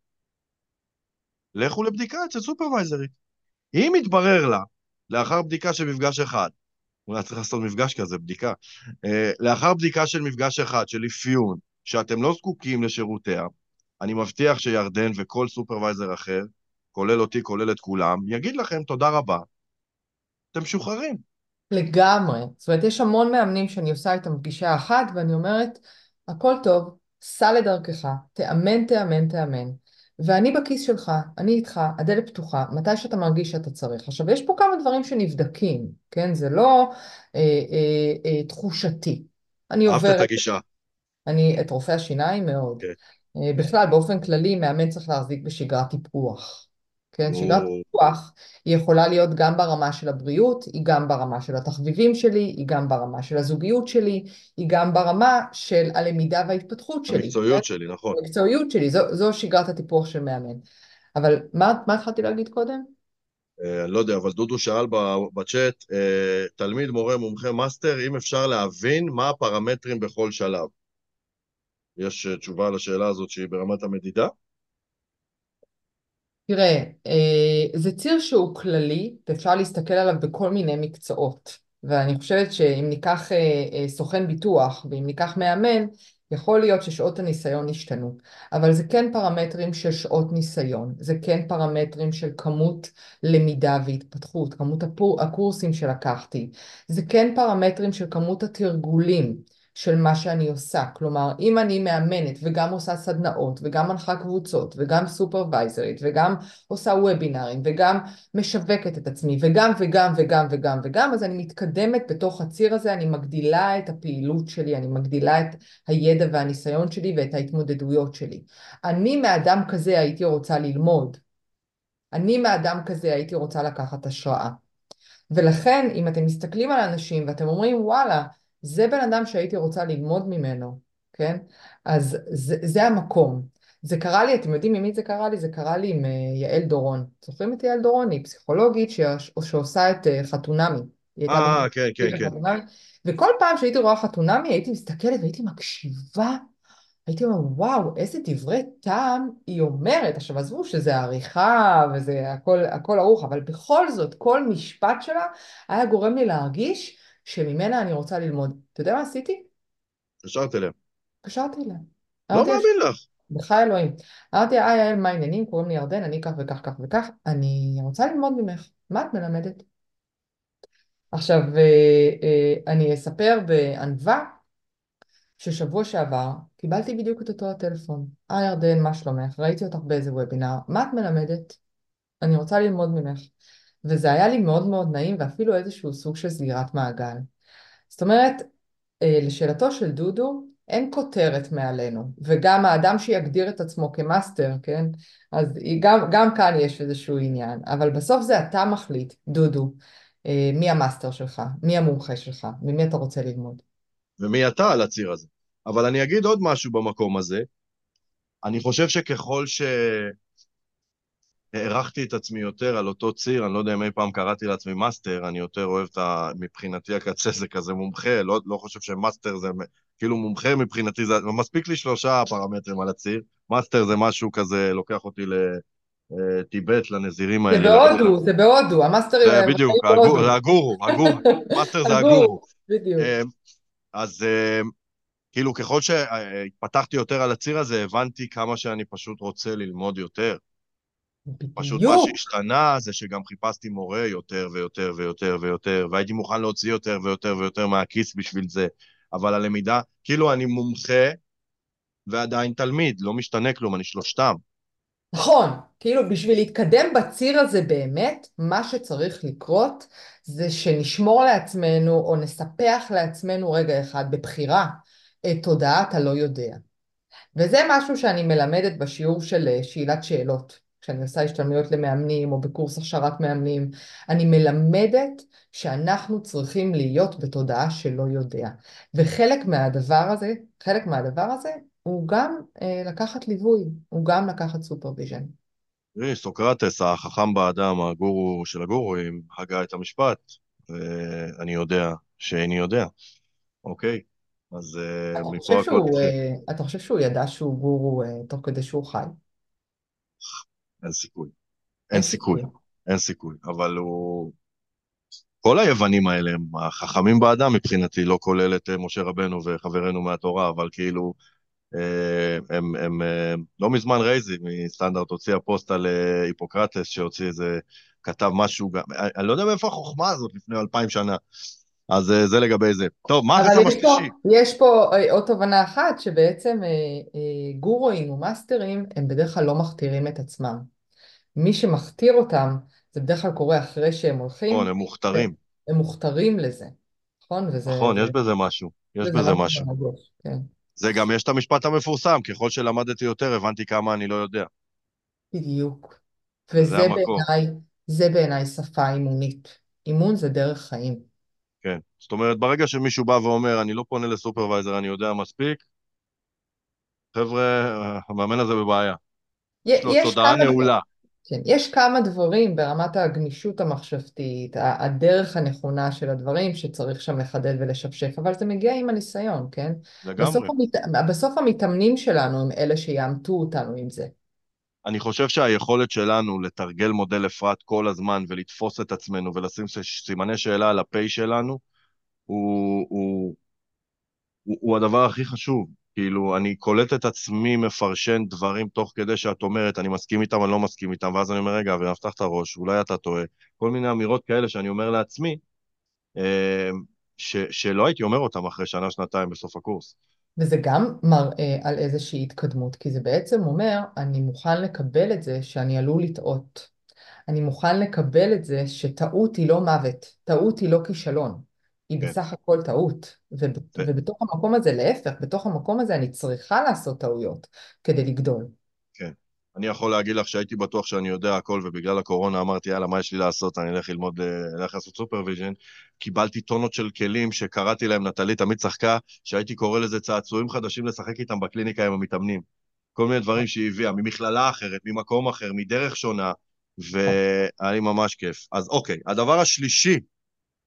לכו לבדיקה אצל סופרוויזרית. אם יתברר לה, לאחר בדיקה של מפגש אחד, אולי צריך לעשות מפגש כזה, בדיקה, אה, לאחר בדיקה של מפגש אחד, של אפיון, שאתם לא זקוקים לשירותיה, אני מבטיח שירדן וכל סופרוויזר אחר, כולל אותי, כולל את כולם, יגיד לכם תודה רבה, אתם משוחררים. לגמרי. זאת אומרת, יש המון מאמנים שאני עושה איתם פגישה אחת, ואני אומרת, הכל טוב, סע לדרכך, תאמן, תאמן, תאמן. ואני בכיס שלך, אני איתך, הדלת פתוחה, מתי שאתה מרגיש שאתה צריך. עכשיו, יש פה כמה דברים שנבדקים, כן? זה לא אה, אה, אה, תחושתי. אני אהבת את עוברת, הגישה. אני, את רופא השיניים מאוד. כן. אה, בכלל, באופן כללי, מאמן צריך להחזיק בשגרת טיפוח. כן, שגרת או- טיפוח היא יכולה להיות גם ברמה של הבריאות, היא גם ברמה של התחביבים שלי, היא גם ברמה של הזוגיות שלי, היא גם ברמה של הלמידה וההתפתחות שלי. המקצועיות שלי, נכון. המקצועיות שלי, זו, זו שגרת הטיפוח של מאמן. אבל מה, מה התחלתי להגיד קודם? אה, אני לא יודע, אבל דודו שאל בצ'אט, אה, תלמיד, מורה, מומחה, מאסטר, אם אפשר להבין מה הפרמטרים בכל שלב. יש אה, תשובה לשאלה הזאת שהיא ברמת המדידה? תראה, אה, זה ציר שהוא כללי, ואפשר להסתכל עליו בכל מיני מקצועות. ואני חושבת שאם ניקח אה, אה, סוכן ביטוח ואם ניקח מאמן, יכול להיות ששעות הניסיון ישתנו. אבל זה כן פרמטרים של שעות ניסיון, זה כן פרמטרים של כמות למידה והתפתחות, כמות הקורסים שלקחתי, זה כן פרמטרים של כמות התרגולים. של מה שאני עושה. כלומר, אם אני מאמנת וגם עושה סדנאות וגם מנחה קבוצות וגם סופרוויזרית וגם עושה וובינארים וגם משווקת את עצמי וגם וגם וגם וגם וגם, אז אני מתקדמת בתוך הציר הזה, אני מגדילה את הפעילות שלי, אני מגדילה את הידע והניסיון שלי ואת ההתמודדויות שלי. אני מאדם כזה הייתי רוצה ללמוד. אני מאדם כזה הייתי רוצה לקחת השראה. ולכן, אם אתם מסתכלים על אנשים ואתם אומרים, וואלה, זה בן אדם שהייתי רוצה ללמוד ממנו, כן? אז זה, זה המקום. זה קרה לי, אתם יודעים ממי זה קרה לי? זה קרה לי עם אה, יעל דורון. זוכרים את יעל דורון? היא פסיכולוגית ש- שעושה את אה, חתונמי. אה, כן, כן, כן. חתונמי. וכל פעם שהייתי רואה חתונמי הייתי מסתכלת והייתי מקשיבה. הייתי אומר, וואו, איזה דברי טעם היא אומרת. עכשיו, עזבו שזה עריכה וזה הכל, הכל ערוך, אבל בכל זאת, כל משפט שלה היה גורם לי להרגיש שממנה אני רוצה ללמוד. אתה יודע מה עשיתי? התקשרת אליה. התקשרתי אליה. לא מאמין לך. בחי אלוהים. אמרתי היי יעל, מה העניינים? קוראים לי ירדן, אני כך וכך כך וכך. אני רוצה ללמוד ממך. מה את מלמדת? עכשיו, אה, אה, אני אספר בענווה ששבוע שעבר קיבלתי בדיוק את אותו הטלפון. היי ירדן, מה שלומך? ראיתי אותך באיזה וובינר. מה את מלמדת? אני רוצה ללמוד ממך. וזה היה לי מאוד מאוד נעים ואפילו איזשהו סוג של סגירת מעגל. זאת אומרת, אה, לשאלתו של דודו, אין כותרת מעלינו, וגם האדם שיגדיר את עצמו כמאסטר, כן? אז גם, גם כאן יש איזשהו עניין, אבל בסוף זה אתה מחליט, דודו, אה, מי המאסטר שלך, מי המומחה שלך, ממי אתה רוצה ללמוד. ומי אתה על הציר הזה. אבל אני אגיד עוד משהו במקום הזה. אני חושב שככל שהערכתי את עצמי יותר על אותו ציר, אני לא יודע אם אי פעם קראתי לעצמי מאסטר, אני יותר אוהב את ה... מבחינתי הקצה זה כזה מומחה, לא, לא חושב שמאסטר זה כאילו מומחה מבחינתי, זה מספיק לי שלושה פרמטרים על הציר. מאסטר זה משהו כזה, לוקח אותי לטיבט, לנזירים זה האלה. בהודו, זה בהודו, המאסטרים זה בדיוק, הגור-. זה הגורו, הגורו, מאסטר זה הגורו, הגורו. בדיוק. אה, אז אה, כאילו, ככל שהתפתחתי יותר על הציר הזה, הבנתי כמה שאני פשוט רוצה ללמוד יותר. פשוט מה בדיוק. שהשתנה זה שגם חיפשתי מורה יותר ויותר ויותר ויותר, והייתי מוכן להוציא יותר ויותר ויותר מהכיס בשביל זה. אבל הלמידה, כאילו אני מומחה ועדיין תלמיד, לא משתנה כלום, אני שלושתם. נכון, כאילו בשביל להתקדם בציר הזה באמת, מה שצריך לקרות זה שנשמור לעצמנו או נספח לעצמנו רגע אחד בבחירה את תודעת הלא יודע. וזה משהו שאני מלמדת בשיעור של אה, שאלת שאלות. כשאני עושה השתלמויות למאמנים או בקורס הכשרת מאמנים, אני מלמדת שאנחנו צריכים להיות בתודעה של לא יודע. וחלק מהדבר הזה, חלק מהדבר הזה הוא גם אה, לקחת ליווי, הוא גם לקחת סופרוויז'ן. תראי, סוקרטס, החכם באדם, הגורו של הגורואים, הגה את המשפט, ואני יודע שאיני יודע, אוקיי? אז אתה uh, חושב מפה הכל שהוא. אה, אתה חושב שהוא ידע שהוא גורו אה, תוך כדי שהוא חי? אין סיכוי. אין סיכוי. אין סיכוי. אבל הוא... כל היוונים האלה הם החכמים באדם מבחינתי, לא כולל את אה, משה רבנו וחברינו מהתורה, אבל כאילו, אה, הם, הם אה, לא מזמן רייזי מסטנדרט הוציא הפוסט על היפוקרטס, שהוציא איזה, כתב משהו, גם- אני לא יודע מאיפה החוכמה הזאת לפני אלפיים שנה. אז אה, זה לגבי זה. טוב, מה החסם יש פה, השלישי? יש פה אה, עוד תובנה אחת, שבעצם אה, גורואים ומאסטרים הם בדרך כלל לא מכתירים את עצמם. מי שמכתיר אותם, זה בדרך כלל קורה אחרי שהם נכון, הולכים, הם מוכתרים. והם מוכתרים לזה, נכון? וזה נכון, יש בזה משהו. יש בזה משהו. מרגש, כן. זה גם, יש את המשפט המפורסם, ככל שלמדתי יותר, הבנתי כמה אני לא יודע. בדיוק. וזה. בעיניי, זה בעיניי שפה אימונית. אימון זה דרך חיים. זאת אומרת, ברגע שמישהו בא ואומר, אני לא פונה לסופרוויזר, אני יודע מספיק, חבר'ה, המאמן הזה בבעיה. יש לו תודעה כמה נעולה. כן, יש כמה דברים ברמת הגמישות המחשבתית, הדרך הנכונה של הדברים שצריך שם לחדד ולשפשף, אבל זה מגיע עם הניסיון, כן? בסוף, לגמרי. המת... בסוף המתאמנים שלנו הם אלה שיעמתו אותנו עם זה. אני חושב שהיכולת שלנו לתרגל מודל אפרת כל הזמן ולתפוס את עצמנו ולשים סימני שאלה על הפ' שלנו, הוא, הוא, הוא, הוא הדבר הכי חשוב. כאילו, אני קולט את עצמי מפרשן דברים תוך כדי שאת אומרת, אני מסכים איתם, אני לא מסכים איתם, ואז אני אומר, רגע, אבי, נפתח את הראש, אולי אתה טועה. כל מיני אמירות כאלה שאני אומר לעצמי, אה, ש, שלא הייתי אומר אותם אחרי שנה, שנתיים בסוף הקורס. וזה גם מראה על איזושהי התקדמות, כי זה בעצם אומר, אני מוכן לקבל את זה שאני עלול לטעות. אני מוכן לקבל את זה שטעות היא לא מוות, טעות היא לא כישלון, היא כן. בסך הכל טעות. וב, ו- ובתוך המקום הזה, להפך, בתוך המקום הזה אני צריכה לעשות טעויות כדי לגדול. כן. אני יכול להגיד לך שהייתי בטוח שאני יודע הכל, ובגלל הקורונה אמרתי, יאללה, מה יש לי לעשות? אני אלך ללמוד, אה, אלך לעשות סופרוויז'ן. קיבלתי טונות של כלים שקראתי להם, נטלי תמיד צחקה, שהייתי קורא לזה צעצועים חדשים לשחק איתם בקליניקה עם המתאמנים. כל מיני דברים שהיא הביאה, ממכללה אחרת, ממקום אחר, מדרך שונה, והיה לי ממש כיף. אז אוקיי, הדבר השלישי,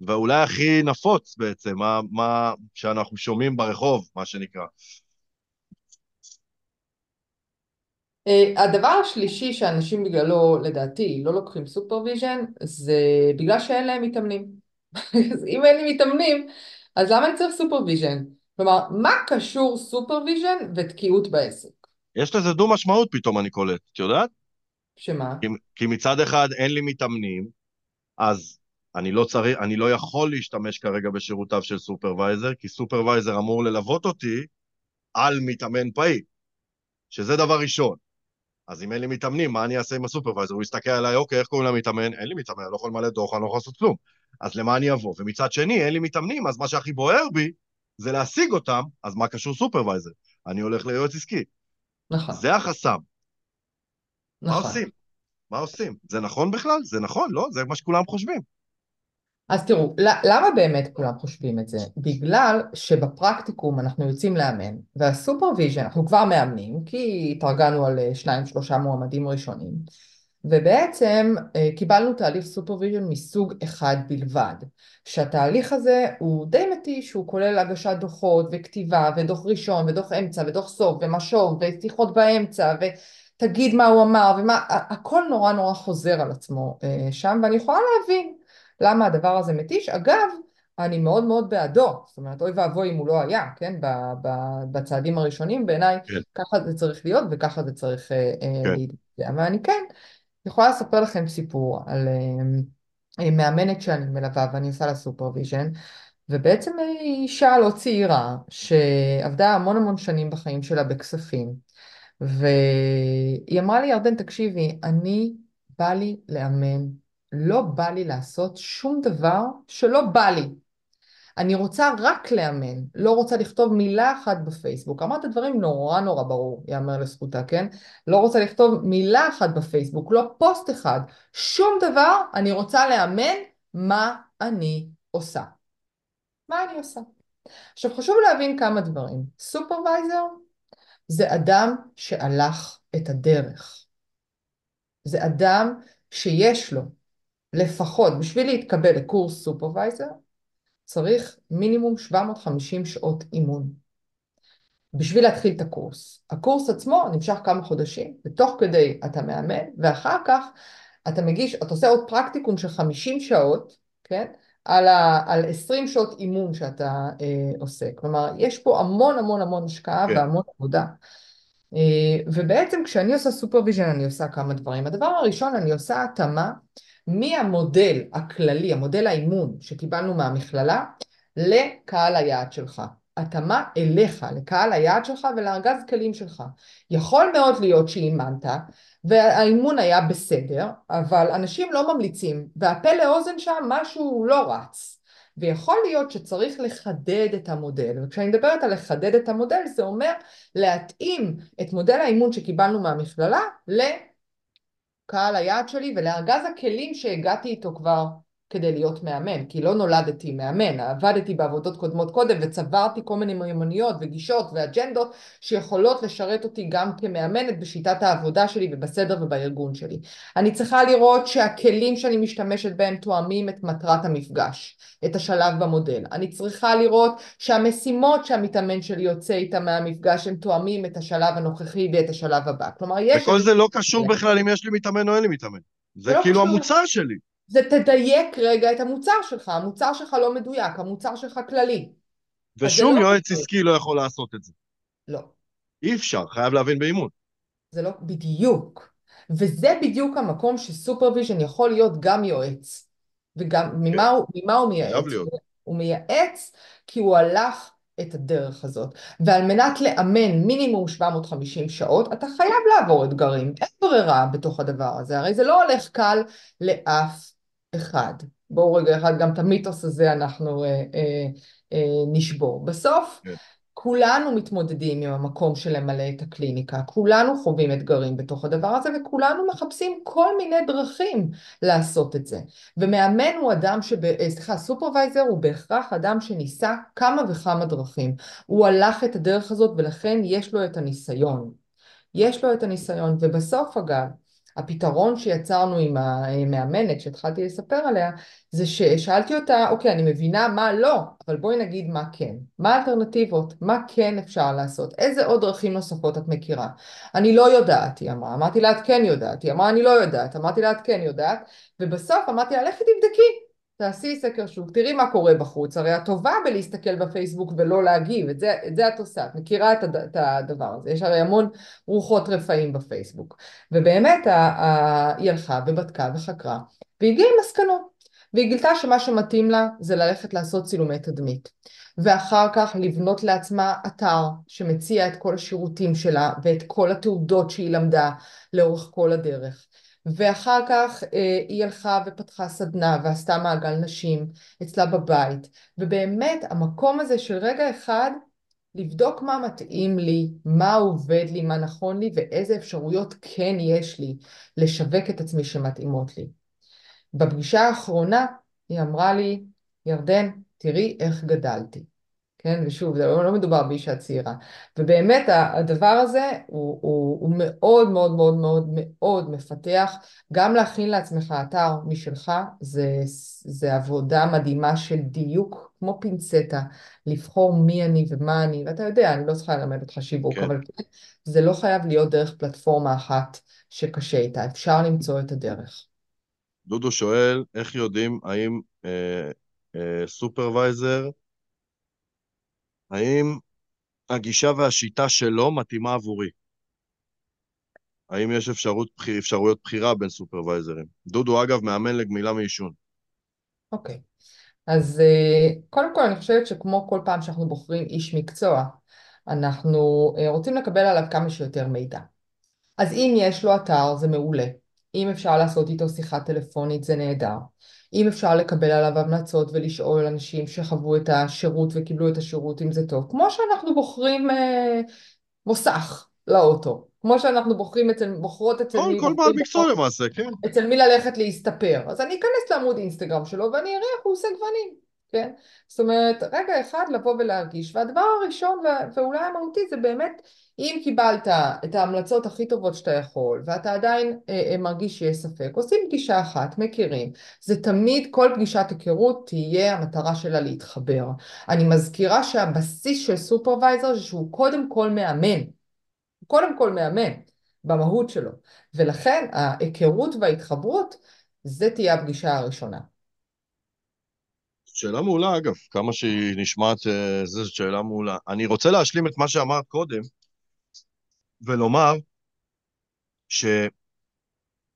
ואולי הכי נפוץ בעצם, מה, מה שאנחנו שומעים ברחוב, מה שנקרא. אה, הדבר השלישי שאנשים בגללו, לדעתי, לא לוקחים סופרוויז'ן, זה בגלל שאין להם מתאמנים. [laughs] אז אם אין לי מתאמנים, אז למה אני צריך סופרוויז'ן? כלומר, מה קשור סופרוויז'ן ותקיעות בעסק? יש לזה דו משמעות פתאום, אני קולט, את יודעת? שמה? כי, כי מצד אחד אין לי מתאמנים, אז אני לא צריך, אני לא יכול להשתמש כרגע בשירותיו של סופרוויזר, כי סופרוויזר אמור ללוות אותי על מתאמן פעיל, שזה דבר ראשון. אז אם אין לי מתאמנים, מה אני אעשה עם הסופרוויזר? הוא יסתכל עליי, אוקיי, איך קוראים למתאמן? אין לי מתאמן, אני לא יכול למלא דוח, אני לא יכול לעשות כלום. אז למה אני אבוא? ומצד שני, אין לי מתאמנים, אז מה שהכי בוער בי זה להשיג אותם, אז מה קשור סופרוויזר? אני הולך ליועץ עסקי. נכון, זה החסם. מה נכון. עושים? מה עושים? זה נכון בכלל? זה נכון, לא? זה מה שכולם חושבים. אז תראו, למה באמת כולם חושבים את זה? בגלל שבפרקטיקום אנחנו יוצאים לאמן, והסופרוויז'ן, אנחנו כבר מאמנים, כי התארגנו על אה, שניים שלושה מועמדים ראשונים, ובעצם אה, קיבלנו תהליך סופרוויז'ן מסוג אחד בלבד, שהתהליך הזה הוא די מתיש, הוא כולל הגשת דוחות וכתיבה ודוח ראשון ודוח אמצע ודוח סוף ומשוב ושיחות באמצע ותגיד מה הוא אמר ומה, הכל נורא נורא חוזר על עצמו אה, שם ואני יכולה להבין למה הדבר הזה מתיש. אגב, אני מאוד מאוד בעדו, זאת אומרת אוי ואבוי אם הוא לא היה, כן, בצעדים הראשונים בעיניי כן, ככה זה צריך להיות וככה זה צריך אה, אה, כן, להתבצע. אבל אני כן יכולה לספר לכם סיפור על אה, מאמנת שאני מלווה ואני עושה לה סופרוויז'ן, ובעצם היא אישה לא צעירה שעבדה המון המון שנים בחיים שלה בכספים, והיא אמרה לי, ירדן, תקשיבי, אני בא לי לאמן, לא בא לי לעשות שום דבר שלא בא לי. אני רוצה רק לאמן, לא רוצה לכתוב מילה אחת בפייסבוק. אמרה דברים נורא נורא ברור, יאמר לזכותה, כן? לא רוצה לכתוב מילה אחת בפייסבוק, לא פוסט אחד, שום דבר, אני רוצה לאמן מה אני עושה. מה אני עושה? עכשיו חשוב להבין כמה דברים. supervisor זה אדם שהלך את הדרך. זה אדם שיש לו לפחות, בשביל להתקבל לקורס supervisor, צריך מינימום 750 שעות אימון. בשביל להתחיל את הקורס. הקורס עצמו נמשך כמה חודשים, ותוך כדי אתה מאמן, ואחר כך אתה מגיש, אתה עושה עוד פרקטיקום של 50 שעות, כן? על, ה, על 20 שעות אימון שאתה אה, עושה. כלומר, יש פה המון המון המון השקעה כן. והמון עבודה. אה, ובעצם כשאני עושה supervision אני עושה כמה דברים. הדבר הראשון, אני עושה התאמה מהמודל הכללי, המודל האימון שקיבלנו מהמכללה, לקהל היעד שלך. התאמה אליך, לקהל היעד שלך ולארגז כלים שלך. יכול מאוד להיות שאימנת והאימון היה בסדר, אבל אנשים לא ממליצים, והפה לאוזן שם משהו לא רץ. ויכול להיות שצריך לחדד את המודל, וכשאני מדברת על לחדד את המודל זה אומר להתאים את מודל האימון שקיבלנו מהמכללה לקהל היעד שלי ולארגז הכלים שהגעתי איתו כבר כדי להיות מאמן, כי לא נולדתי מאמן, עבדתי בעבודות קודמות קודם וצברתי כל מיני מיומנויות וגישות ואג'נדות שיכולות לשרת אותי גם כמאמנת בשיטת העבודה שלי ובסדר ובארגון שלי. אני צריכה לראות שהכלים שאני משתמשת בהם תואמים את מטרת המפגש, את השלב במודל. אני צריכה לראות שהמשימות שהמתאמן שלי יוצא איתה מהמפגש הם תואמים את השלב הנוכחי ואת השלב הבא. כלומר, יש... וכל זה לא קשור בכלל אם יש לי מתאמן או אין לי מתאמן. זה לא כאילו המוצר שלי. זה תדייק רגע את המוצר שלך, המוצר שלך לא מדויק, המוצר שלך כללי. ושום לא יועץ עסקי לא יכול לעשות את זה. לא. אי אפשר, חייב להבין באימון. זה לא בדיוק. וזה בדיוק המקום ש supervision יכול להיות גם יועץ. וגם, כן. ממה, הוא, ממה הוא מייעץ? חייב להיות. הוא מייעץ כי הוא הלך את הדרך הזאת. ועל מנת לאמן מינימום 750 שעות, אתה חייב לעבור אתגרים. אין ברירה בתוך הדבר הזה. הרי זה לא הולך קל לאף אחד. בואו רגע אחד, גם את המיתוס הזה אנחנו אה, אה, אה, נשבור. בסוף, כן. כולנו מתמודדים עם המקום של למלא את הקליניקה, כולנו חווים אתגרים בתוך הדבר הזה וכולנו מחפשים כל מיני דרכים לעשות את זה. ומאמן הוא אדם שב... אה, סליחה, סופרוויזר הוא בהכרח אדם שניסה כמה וכמה דרכים. הוא הלך את הדרך הזאת ולכן יש לו את הניסיון. יש לו את הניסיון, ובסוף אגב, הפתרון שיצרנו עם המאמנת שהתחלתי לספר עליה זה ששאלתי אותה אוקיי אני מבינה מה לא אבל בואי נגיד מה כן. מה האלטרנטיבות? מה כן אפשר לעשות? איזה עוד דרכים נוספות את מכירה? אני לא יודעת היא אמרה. אמרתי לה את כן יודעת היא אמרה אני לא יודעת אמרתי לה את כן יודעת ובסוף אמרתי לה לכי תבדקי תעשי סקר שוק, תראי מה קורה בחוץ, הרי את טובה בלהסתכל בפייסבוק ולא להגיב, את זה, את זה את עושה, את מכירה את, הד, את הדבר הזה, יש הרי המון רוחות רפאים בפייסבוק. ובאמת ה, ה, היא הלכה ובדקה וחקרה, והגיעה עם מסקנות. והיא גילתה שמה שמתאים לה זה ללכת לעשות צילומי תדמית. ואחר כך לבנות לעצמה אתר שמציע את כל השירותים שלה ואת כל התעודות שהיא למדה לאורך כל הדרך. ואחר כך אה, היא הלכה ופתחה סדנה ועשתה מעגל נשים אצלה בבית ובאמת המקום הזה של רגע אחד לבדוק מה מתאים לי, מה עובד לי, מה נכון לי ואיזה אפשרויות כן יש לי לשווק את עצמי שמתאימות לי. בפגישה האחרונה היא אמרה לי, ירדן, תראי איך גדלתי. כן, ושוב, זה לא, לא מדובר באישה צעירה. ובאמת הדבר הזה הוא, הוא, הוא מאוד מאוד מאוד מאוד מאוד מפתח, גם להכין לעצמך אתר משלך, זה, זה עבודה מדהימה של דיוק, כמו פינצטה, לבחור מי אני ומה אני, ואתה יודע, אני לא צריכה ללמד אותך שיווק, כן. אבל כן, זה לא חייב להיות דרך פלטפורמה אחת שקשה איתה, אפשר למצוא את הדרך. דודו שואל, איך יודעים האם אה, אה, סופרוויזר האם הגישה והשיטה שלו מתאימה עבורי? האם יש אפשרות, אפשרויות בחירה בין סופרוויזרים? דודו, אגב, מאמן לגמילה מעישון. אוקיי. Okay. אז אה, קודם כל אני חושבת שכמו כל פעם שאנחנו בוחרים איש מקצוע, אנחנו אה, רוצים לקבל עליו כמה שיותר מידע. אז אם יש לו אתר זה מעולה. אם אפשר לעשות איתו שיחה טלפונית זה נהדר. אם אפשר לקבל עליו המלצות ולשאול אנשים שחוו את השירות וקיבלו את השירות אם זה טוב. כמו שאנחנו בוחרים אה, מוסך לאוטו. כמו שאנחנו בוחרים אצל, בוחרות אצל כל, מי, כל בעל מקצוע למעשה, כן. אצל מי ללכת להסתפר. אז אני אכנס לעמוד אינסטגרם שלו ואני אראה איך הוא עושה גוונים, כן? זאת אומרת, רגע אחד לבוא ולהרגיש. והדבר הראשון ואולי המהותי זה באמת, אם קיבלת את ההמלצות הכי טובות שאתה יכול, ואתה עדיין אה, אה, מרגיש שיש ספק, עושים פגישה אחת, מכירים. זה תמיד, כל פגישת היכרות תהיה המטרה שלה להתחבר. אני מזכירה שהבסיס של סופרוויזר זה שהוא קודם כל מאמן. קודם כל מאמן במהות שלו, ולכן ההיכרות וההתחברות זה תהיה הפגישה הראשונה. שאלה מעולה, אגב, כמה שהיא נשמעת, אה, זו שאלה מעולה. אני רוצה להשלים את מה שאמרת קודם, ולומר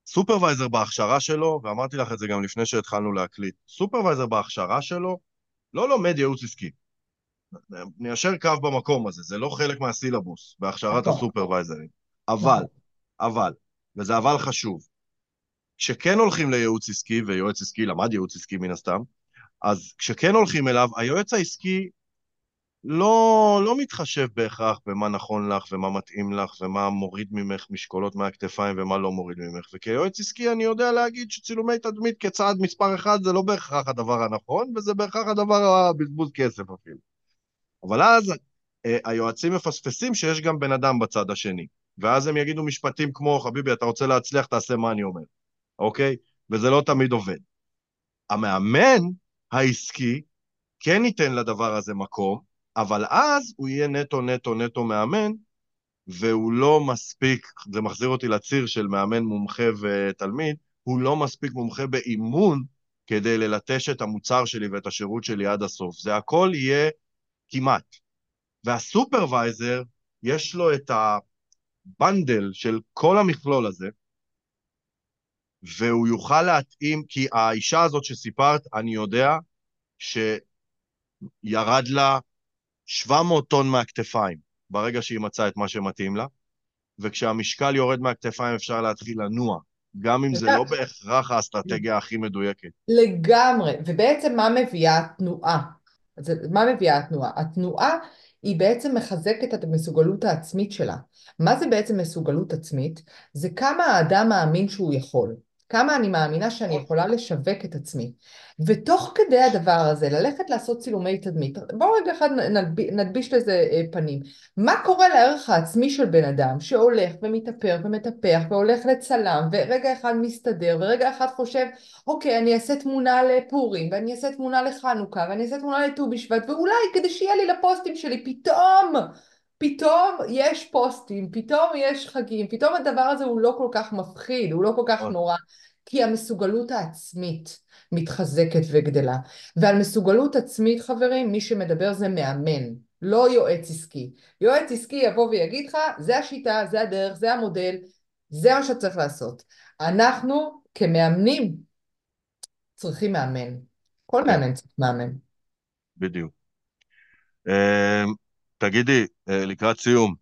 שסופרוויזר בהכשרה שלו, ואמרתי לך את זה גם לפני שהתחלנו להקליט, סופרוויזר בהכשרה שלו לא לומד ייעוץ עסקי. ניישר קו במקום הזה, זה לא חלק מהסילבוס בהכשרת נכון. הסופרוויזרים. אבל. אבל, וזה אבל חשוב, כשכן הולכים לייעוץ עסקי, ויועץ עסקי למד ייעוץ עסקי מן הסתם, אז כשכן הולכים אליו, היועץ העסקי לא, לא מתחשב בהכרח במה נכון לך ומה מתאים לך ומה מוריד ממך משקולות מהכתפיים ומה לא מוריד ממך. וכיועץ עסקי אני יודע להגיד שצילומי תדמית כצעד מספר אחד זה לא בהכרח הדבר הנכון, וזה בהכרח הדבר הבזבוז כסף אפילו. אבל אז אה, היועצים מפספסים שיש גם בן אדם בצד השני. ואז הם יגידו משפטים כמו, חביבי, אתה רוצה להצליח, תעשה מה אני אומר, אוקיי? וזה לא תמיד עובד. המאמן העסקי כן ייתן לדבר הזה מקום, אבל אז הוא יהיה נטו נטו נטו מאמן, והוא לא מספיק, זה מחזיר אותי לציר של מאמן מומחה ותלמיד, הוא לא מספיק מומחה באימון כדי ללטש את המוצר שלי ואת השירות שלי עד הסוף. זה הכל יהיה כמעט. והסופרוויזר, יש לו את הבנדל של כל המכלול הזה, והוא יוכל להתאים, כי האישה הזאת שסיפרת, אני יודע שירד לה 700 טון מהכתפיים ברגע שהיא מצאה את מה שמתאים לה, וכשהמשקל יורד מהכתפיים אפשר להתחיל לנוע, גם אם זה לא בהכרח האסטרטגיה הכי מדויקת. לגמרי, ובעצם מה מביאה התנועה? מה מביאה התנועה? התנועה היא בעצם מחזקת את המסוגלות העצמית שלה. מה זה בעצם מסוגלות עצמית? זה כמה האדם מאמין שהוא יכול. כמה אני מאמינה שאני יכולה לשווק את עצמי. ותוך כדי הדבר הזה, ללכת לעשות צילומי תדמית, בואו רגע אחד נדביש לזה אה, פנים. מה קורה לערך העצמי של בן אדם שהולך ומתאפר ומטפח והולך לצלם ורגע אחד מסתדר ורגע אחד חושב אוקיי אני אעשה תמונה לפורים ואני אעשה תמונה לחנוכה ואני אעשה תמונה לט"ו בשבט ואולי כדי שיהיה לי לפוסטים שלי פתאום פתאום יש פוסטים, פתאום יש חגים, פתאום הדבר הזה הוא לא כל כך מפחיד, הוא לא כל כך נכון. נורא, כי המסוגלות העצמית מתחזקת וגדלה. ועל מסוגלות עצמית, חברים, מי שמדבר זה מאמן, לא יועץ עסקי. יועץ עסקי יבוא ויגיד לך, זה השיטה, זה הדרך, זה המודל, זה מה שצריך לעשות. אנחנו כמאמנים צריכים מאמן. כל כן. מאמן צריך מאמן. בדיוק. תגידי, אה, לקראת סיום,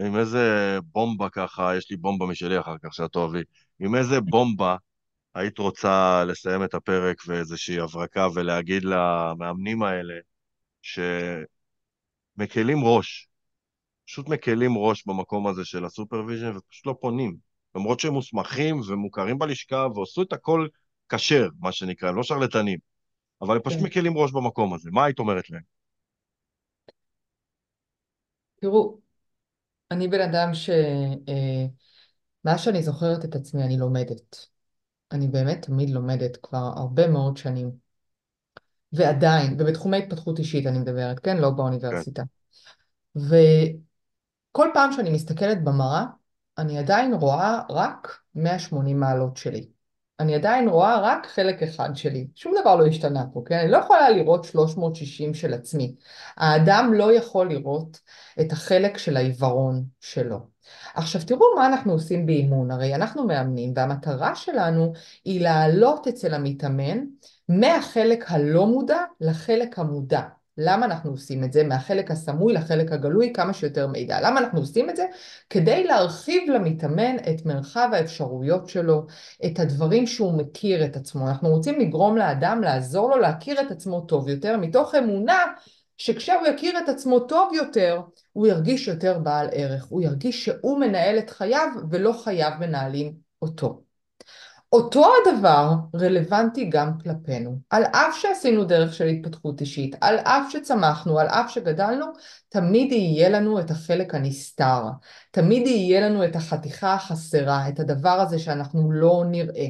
עם איזה בומבה ככה, יש לי בומבה משלי אחר כך שאת אוהבי, עם איזה בומבה היית רוצה לסיים את הפרק ואיזושהי הברקה ולהגיד למאמנים האלה שמקלים ראש, פשוט מקלים ראש במקום הזה של ה supervision ופשוט לא פונים. למרות שהם מוסמכים ומוכרים בלשכה ועשו את הכל כשר, מה שנקרא, הם לא שרלטנים, אבל הם פשוט כן. מקלים ראש במקום הזה. מה היית אומרת להם? תראו, אני בן אדם ש... אה, מאז שאני זוכרת את עצמי אני לומדת. אני באמת תמיד לומדת כבר הרבה מאוד שנים. ועדיין, ובתחומי התפתחות אישית אני מדברת, כן? לא כן. באוניברסיטה. וכל פעם שאני מסתכלת במראה, אני עדיין רואה רק 180 מעלות שלי. אני עדיין רואה רק חלק אחד שלי. שום דבר לא השתנה פה, כן? אני לא יכולה לראות 360 של עצמי. האדם לא יכול לראות את החלק של העיוורון שלו. עכשיו תראו מה אנחנו עושים באימון, הרי אנחנו מאמנים והמטרה שלנו היא להעלות אצל המתאמן מהחלק הלא מודע לחלק המודע. למה אנחנו עושים את זה? מהחלק הסמוי לחלק הגלוי, כמה שיותר מידע. למה אנחנו עושים את זה? כדי להרחיב למתאמן את מרחב האפשרויות שלו, את הדברים שהוא מכיר את עצמו. אנחנו רוצים לגרום לאדם, לעזור לו להכיר את עצמו טוב יותר, מתוך אמונה שכשהוא יכיר את עצמו טוב יותר, הוא ירגיש יותר בעל ערך. הוא ירגיש שהוא מנהל את חייו ולא חייו מנהלים אותו. אותו הדבר רלוונטי גם כלפינו. על אף שעשינו דרך של התפתחות אישית, על אף שצמחנו, על אף שגדלנו, תמיד יהיה לנו את החלק הנסתר. תמיד יהיה לנו את החתיכה החסרה, את הדבר הזה שאנחנו לא נראה.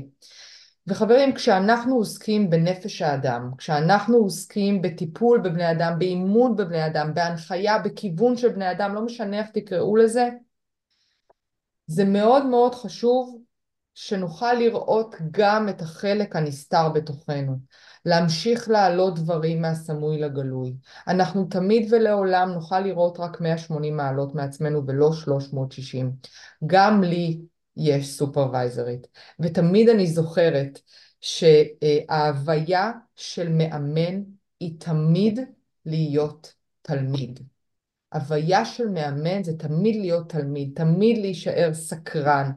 וחברים, כשאנחנו עוסקים בנפש האדם, כשאנחנו עוסקים בטיפול בבני אדם, באימון בבני אדם, בהנחיה, בכיוון של בני אדם, לא משנה איך תקראו לזה, זה מאוד מאוד חשוב שנוכל לראות גם את החלק הנסתר בתוכנו, להמשיך להעלות דברים מהסמוי לגלוי. אנחנו תמיד ולעולם נוכל לראות רק 180 מעלות מעצמנו ולא 360. גם לי יש סופרוויזרית, ותמיד אני זוכרת שההוויה של מאמן היא תמיד להיות תלמיד. הוויה של מאמן זה תמיד להיות תלמיד, תמיד להישאר סקרן,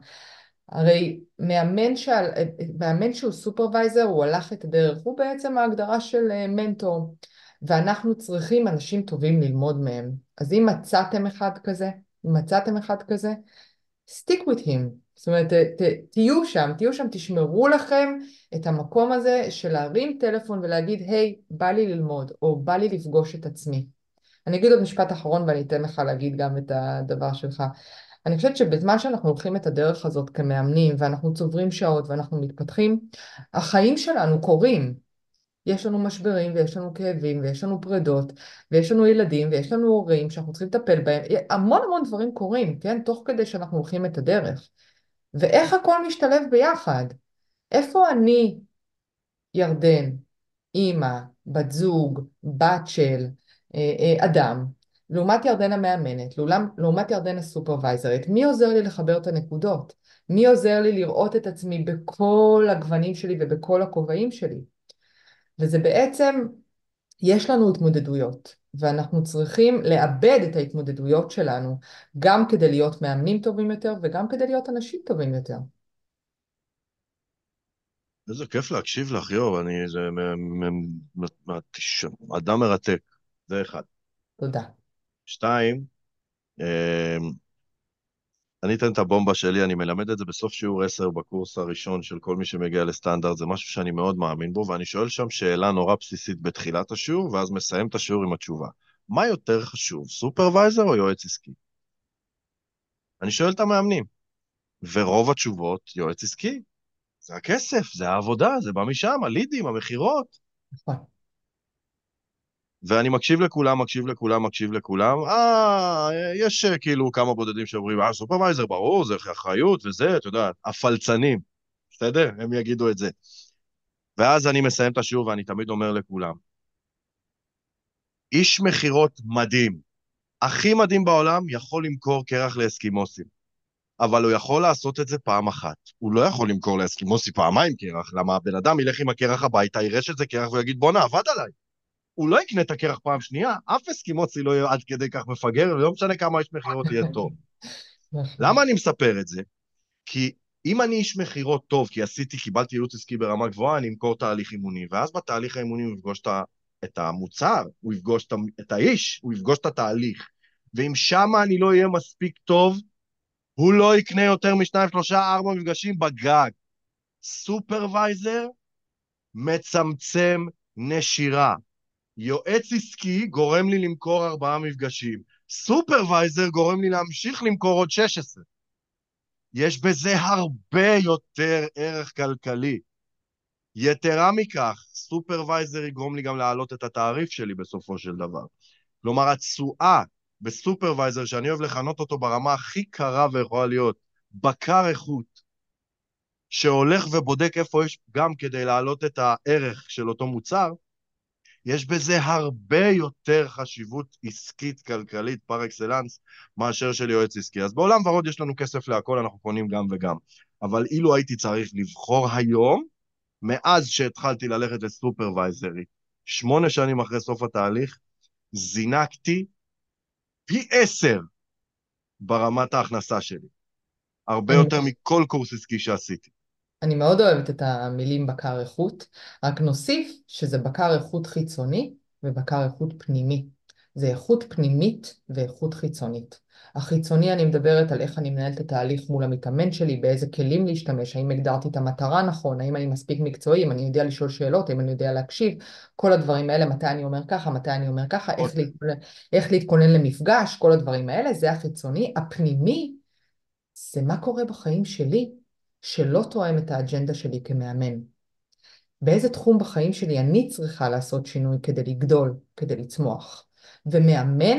הרי מאמן, שעל, מאמן שהוא סופרוויזר, הוא הלך את הדרך, הוא בעצם ההגדרה של אה, מנטור, ואנחנו צריכים אנשים טובים ללמוד מהם. אז אם מצאתם אחד כזה, אם מצאתם אחד כזה, stick with him. זאת אומרת, ת, ת, תהיו שם, תהיו שם, תשמרו לכם את המקום הזה של להרים טלפון ולהגיד, היי, hey, בא לי ללמוד, או בא לי לפגוש את עצמי. אני אגיד עוד משפט אחרון ואני אתן לך להגיד גם את הדבר שלך. אני חושבת שבזמן שאנחנו הולכים את הדרך הזאת כמאמנים ואנחנו צוברים שעות ואנחנו מתפתחים, החיים שלנו קורים. יש לנו משברים ויש לנו כאבים ויש לנו פרדות ויש לנו ילדים ויש לנו הורים שאנחנו צריכים לטפל בהם, המון המון דברים קורים, כן? תוך כדי שאנחנו הולכים את הדרך. ואיך הכל משתלב ביחד? איפה אני, ירדן, אימא, בת זוג, בת של, אה, אה, אדם, לעומת ירדן המאמנת, לעומת, לעומת ירדן הסופרוויזרית, מי עוזר לי לחבר את הנקודות? מי עוזר לי לראות את עצמי בכל הגוונים שלי ובכל הכובעים שלי? וזה בעצם, יש לנו התמודדויות, ואנחנו צריכים לאבד את ההתמודדויות שלנו, גם כדי להיות מאמנים טובים יותר וגם כדי להיות אנשים טובים יותר. איזה כיף להקשיב לך, יואו, אני... זה... אדם מרתק, זה אחד. תודה. שתיים, אמ, אני אתן את הבומבה שלי, אני מלמד את זה בסוף שיעור 10 בקורס הראשון של כל מי שמגיע לסטנדרט, זה משהו שאני מאוד מאמין בו, ואני שואל שם שאלה נורא בסיסית בתחילת השיעור, ואז מסיים את השיעור עם התשובה. מה יותר חשוב, סופרוויזר או יועץ עסקי? אני שואל את המאמנים, ורוב התשובות, יועץ עסקי. זה הכסף, זה העבודה, זה בא משם, הלידים, המכירות. ואני מקשיב לכולם, מקשיב לכולם, מקשיב לכולם. אה, יש אה, כאילו כמה בודדים שאומרים, אה, סופרוויזר, ברור, זה אחריות וזה, אתה יודע, הפלצנים, בסדר? הם יגידו את זה. ואז אני מסיים את השיעור ואני תמיד אומר לכולם, איש מכירות מדהים, הכי מדהים בעולם, יכול למכור קרח לאסקימוסים. אבל הוא יכול לעשות את זה פעם אחת. הוא לא יכול למכור לאסקימוסי פעמיים קרח, למה הבן אדם ילך עם הקרח הביתה, יראה שזה קרח ויגיד, בואנה, עבד עליי. הוא לא יקנה את הקרח פעם שנייה, אף אסקימוצי לא יהיה עד כדי כך מפגר, ולא משנה כמה איש מכירות יהיה טוב. נכון. למה אני מספר את זה? כי אם אני איש מכירות טוב, כי עשיתי, קיבלתי ייעוץ עסקי ברמה גבוהה, אני אמכור תהליך אימוני, ואז בתהליך האימוני הוא יפגוש את המוצר, הוא יפגוש את האיש, הוא יפגוש את התהליך. ואם שמה אני לא אהיה מספיק טוב, הוא לא יקנה יותר משניים, שלושה, ארבע מפגשים בגג. supervisor מצמצם נשירה. יועץ עסקי גורם לי למכור ארבעה מפגשים. supervisor גורם לי להמשיך למכור עוד 16. יש בזה הרבה יותר ערך כלכלי. יתרה מכך, supervisor יגרום לי גם להעלות את התעריף שלי בסופו של דבר. כלומר, התשואה ב supervisor, שאני אוהב לכנות אותו ברמה הכי קרה שיכולה להיות, בקר איכות, שהולך ובודק איפה יש גם כדי להעלות את הערך של אותו מוצר, יש בזה הרבה יותר חשיבות עסקית, כלכלית, פר אקסלנס, מאשר של יועץ עסקי. אז בעולם ורוד יש לנו כסף להכל, אנחנו קונים גם וגם. אבל אילו הייתי צריך לבחור היום, מאז שהתחלתי ללכת לסופרוויזרי, שמונה שנים אחרי סוף התהליך, זינקתי פי עשר ברמת ההכנסה שלי. הרבה אני יותר מכל קורס עסקי שעשיתי. אני מאוד אוהבת את המילים בקר איכות, רק נוסיף שזה בקר איכות חיצוני ובקר איכות פנימי. זה איכות פנימית ואיכות חיצונית. החיצוני אני מדברת על איך אני מנהלת את התהליך מול המתאמן שלי, באיזה כלים להשתמש, האם הגדרתי את המטרה נכון, האם אני מספיק מקצועי, אם אני יודע לשאול שאלות, האם אני יודע להקשיב, כל הדברים האלה, מתי אני אומר ככה, מתי אני אומר ככה, איך אוקיי. להתכונן, איך להתכונן למפגש, כל הדברים האלה, זה החיצוני. הפנימי זה מה קורה בחיים שלי שלא תואם את האג'נדה שלי כמאמן. באיזה תחום בחיים שלי אני צריכה לעשות שינוי כדי לגדול, כדי לצמוח. ומאמן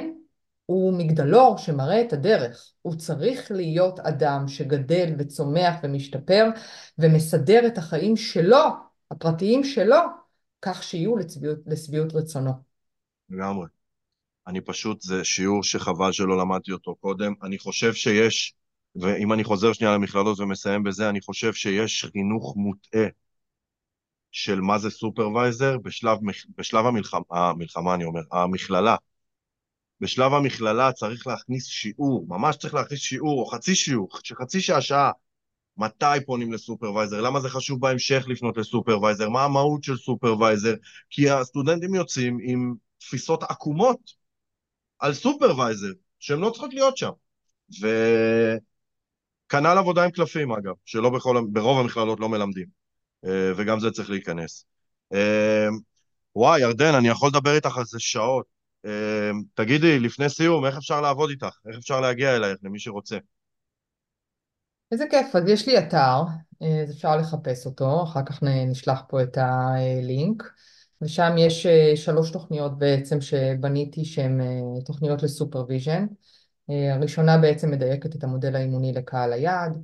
הוא מגדלור שמראה את הדרך. הוא צריך להיות אדם שגדל וצומח ומשתפר ומסדר את החיים שלו, הפרטיים שלו, כך שיהיו לשביעות, רצונו. לגמרי. אני פשוט, זה שיעור שחבל שלא למדתי אותו קודם. אני חושב שיש, ואם אני חוזר שנייה למכללות ומסיים בזה, אני חושב שיש חינוך מוטעה של מה זה סופרוויזר בשלב, בשלב המלחמה, המלחמה, אני אומר, המכללה. בשלב המכללה צריך להכניס שיעור, ממש צריך להכניס שיעור, או חצי שיעור, שחצי שעה, שעה, מתי פונים ל supervisor, למה זה חשוב בהמשך לפנות ל supervisor, מה המהות של supervisor, כי הסטודנטים יוצאים עם תפיסות עקומות על supervisor, שהן לא צריכות להיות שם. וכנ"ל עבודה עם קלפים, אגב, שלא בכל, ברוב המכללות לא מלמדים, אה, וגם זה צריך להיכנס. אה, וואי, ירדן, אני יכול לדבר איתך על זה שעות. אה, תגידי, לפני סיום, איך אפשר לעבוד איתך? איך אפשר להגיע אלייך, למי שרוצה? איזה כיף, אז יש לי אתר, אז אפשר לחפש אותו, אחר כך נשלח פה את הלינק, ושם יש שלוש תוכניות בעצם שבניתי שהן תוכניות ל supervision. הראשונה בעצם מדייקת את המודל האימוני לקהל היעד,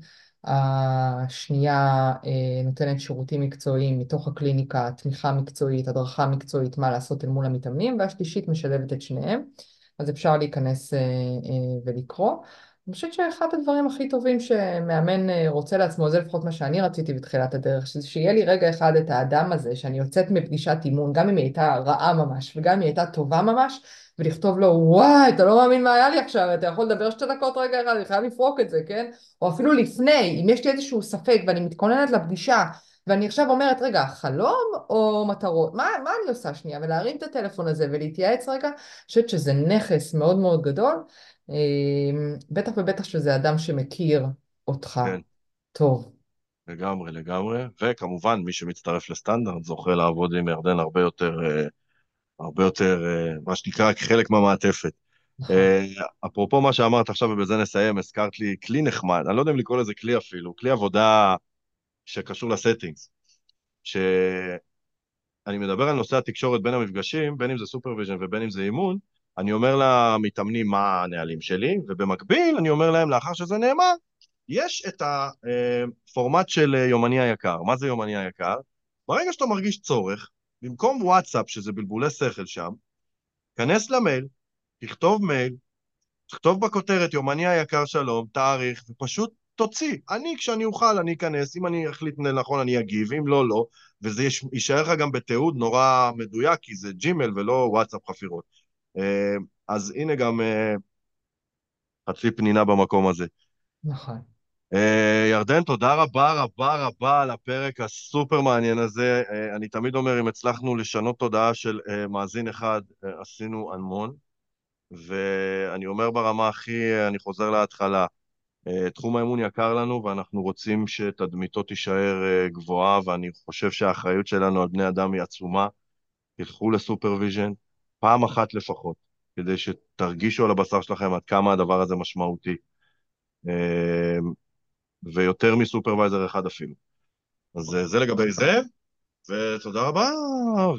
השנייה נותנת שירותים מקצועיים מתוך הקליניקה, תמיכה מקצועית, הדרכה מקצועית, מה לעשות אל מול המתאמנים, והשלישית משלבת את שניהם, אז אפשר להיכנס ולקרוא. אני חושבת שאחד הדברים הכי טובים שמאמן אה, רוצה לעצמו, זה לפחות מה שאני רציתי בתחילת הדרך, שזה שיהיה לי רגע אחד את האדם הזה, שאני יוצאת מפגישת אימון, גם אם היא הייתה רעה ממש, וגם אם היא הייתה טובה ממש, ולכתוב לו, וואי, אתה לא מאמין מה היה לי עכשיו, אתה יכול לדבר שתי דקות רגע אחד, אני חייב לפרוק את זה, כן? או אפילו לפני, אם יש לי איזשהו ספק ואני מתכוננת לפגישה, ואני עכשיו אומרת, רגע, חלום או מטרות? מה, מה אני עושה שנייה? ולהרים את הטלפון הזה ולהתייעץ רגע, אני חושבת שזה נכס מאוד מאוד גדול, בטח ובטח שזה אדם שמכיר אותך כן. טוב. לגמרי, לגמרי, וכמובן מי שמצטרף לסטנדרט זוכה לעבוד עם ירדן הרבה יותר, אה, הרבה יותר, אה, מה שנקרא, חלק מהמעטפת. נכון. אה, אפרופו מה שאמרת עכשיו, ובזה נסיים, הזכרת לי כלי נחמד, אני לא יודע אם לקרוא לזה כלי אפילו, כלי עבודה שקשור ל settings, שאני מדבר על נושא התקשורת בין המפגשים, בין אם זה supervision ובין אם זה אימון, אני אומר למתאמנים מה הנהלים שלי, ובמקביל אני אומר להם, לאחר שזה נאמר, יש את הפורמט של יומני היקר. מה זה יומני היקר? ברגע שאתה מרגיש צורך, במקום וואטסאפ, שזה בלבולי שכל שם, כנס למייל, תכתוב מייל, תכתוב בכותרת יומני היקר שלום, תאריך, ופשוט תוציא. אני, כשאני אוכל, אני אכנס, אם אני אחליט נכון, אני אגיב, אם לא, לא, וזה יישאר לך גם בתיעוד נורא מדויק, כי זה ג'ימל ולא וואטסאפ חפירות. אה, אז הנה גם אה, חצי פנינה במקום הזה. נכון. אה, ירדן, תודה רבה רבה רבה על הפרק הסופר מעניין הזה. אני תמיד אומר, אם הצלחנו לשנות תודעה של מאזין אחד, עשינו המון. ואני אומר ברמה הכי, אני חוזר להתחלה, תחום האמון יקר לנו ואנחנו רוצים שתדמיתו תישאר גבוהה ואני חושב שהאחריות שלנו על בני אדם היא עצומה. תלכו ל supervision, פעם אחת לפחות, כדי שתרגישו על הבשר שלכם עד כמה הדבר הזה משמעותי. אמ, ויותר מ supervisor אחד אפילו. אז אה, זה לגבי זה, ותודה רבה,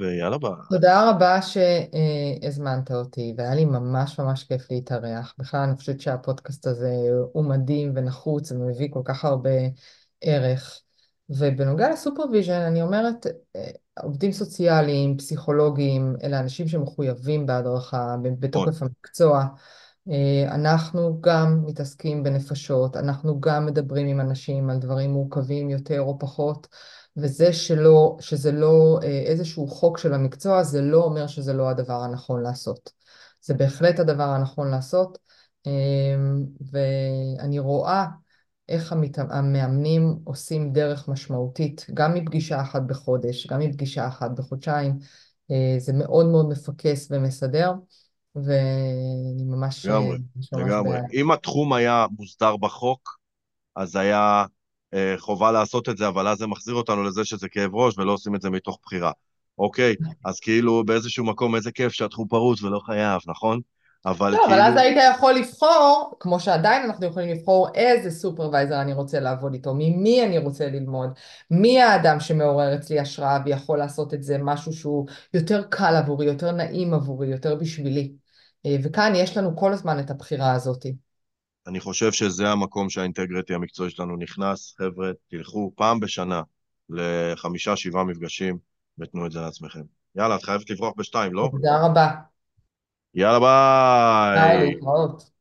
ויאללה ביי. תודה רבה שהזמנת אותי, והיה לי ממש ממש כיף להתארח. בכלל, אני חושבת שהפודקאסט הזה הוא מדהים ונחוץ ומביא כל כך הרבה ערך. ובנוגע ל supervision, אני אומרת, אה, עובדים סוציאליים, פסיכולוגים, אלה אנשים שמחויבים בהדרכה, בתוקף המקצוע. אה, אנחנו גם מתעסקים בנפשות, אנחנו גם מדברים עם אנשים על דברים מורכבים יותר או פחות, וזה שלא, שזה לא אה, איזשהו חוק של המקצוע, זה לא אומר שזה לא הדבר הנכון לעשות. זה בהחלט הדבר הנכון לעשות. ואני רואה איך המת... המאמנים עושים דרך משמעותית, גם מפגישה אחת בחודש, גם מפגישה אחת בחודשיים. אה, זה מאוד מאוד מפקס ומסדר, ואני ממש, אה, לגמרי, לגמרי. בעד. אם התחום היה מוסדר בחוק, אז היה אה, חובה לעשות את זה, אבל אז זה מחזיר אותנו לזה שזה כאב ראש ולא עושים את זה מתוך בחירה. אוקיי, אז כאילו באיזשהו מקום איזה כיף שהתחום פרוץ ולא חייב, נכון? אבל לא, אבל אז כאילו, היית יכול לבחור, כמו שעדיין אנחנו יכולים לבחור איזה סופרוויזר אני רוצה לעבוד איתו, ממי אני רוצה ללמוד, מי האדם שמעורר אצלי השראה ויכול לעשות את זה משהו שהוא יותר קל עבורי, יותר נעים עבורי, יותר בשבילי. אה, וכאן יש לנו כל הזמן את הבחירה הזאת. אני חושב שזה המקום שהאינטגריטי המקצועי שלנו נכנס. חבר'ה, תלכו פעם בשנה לחמישה, שבעה מפגשים ותנו את זה לעצמכם. יאללה, את חייבת לברוח בשתיים, לא? תודה רבה. יאללה, ביי, ביי! להתראות.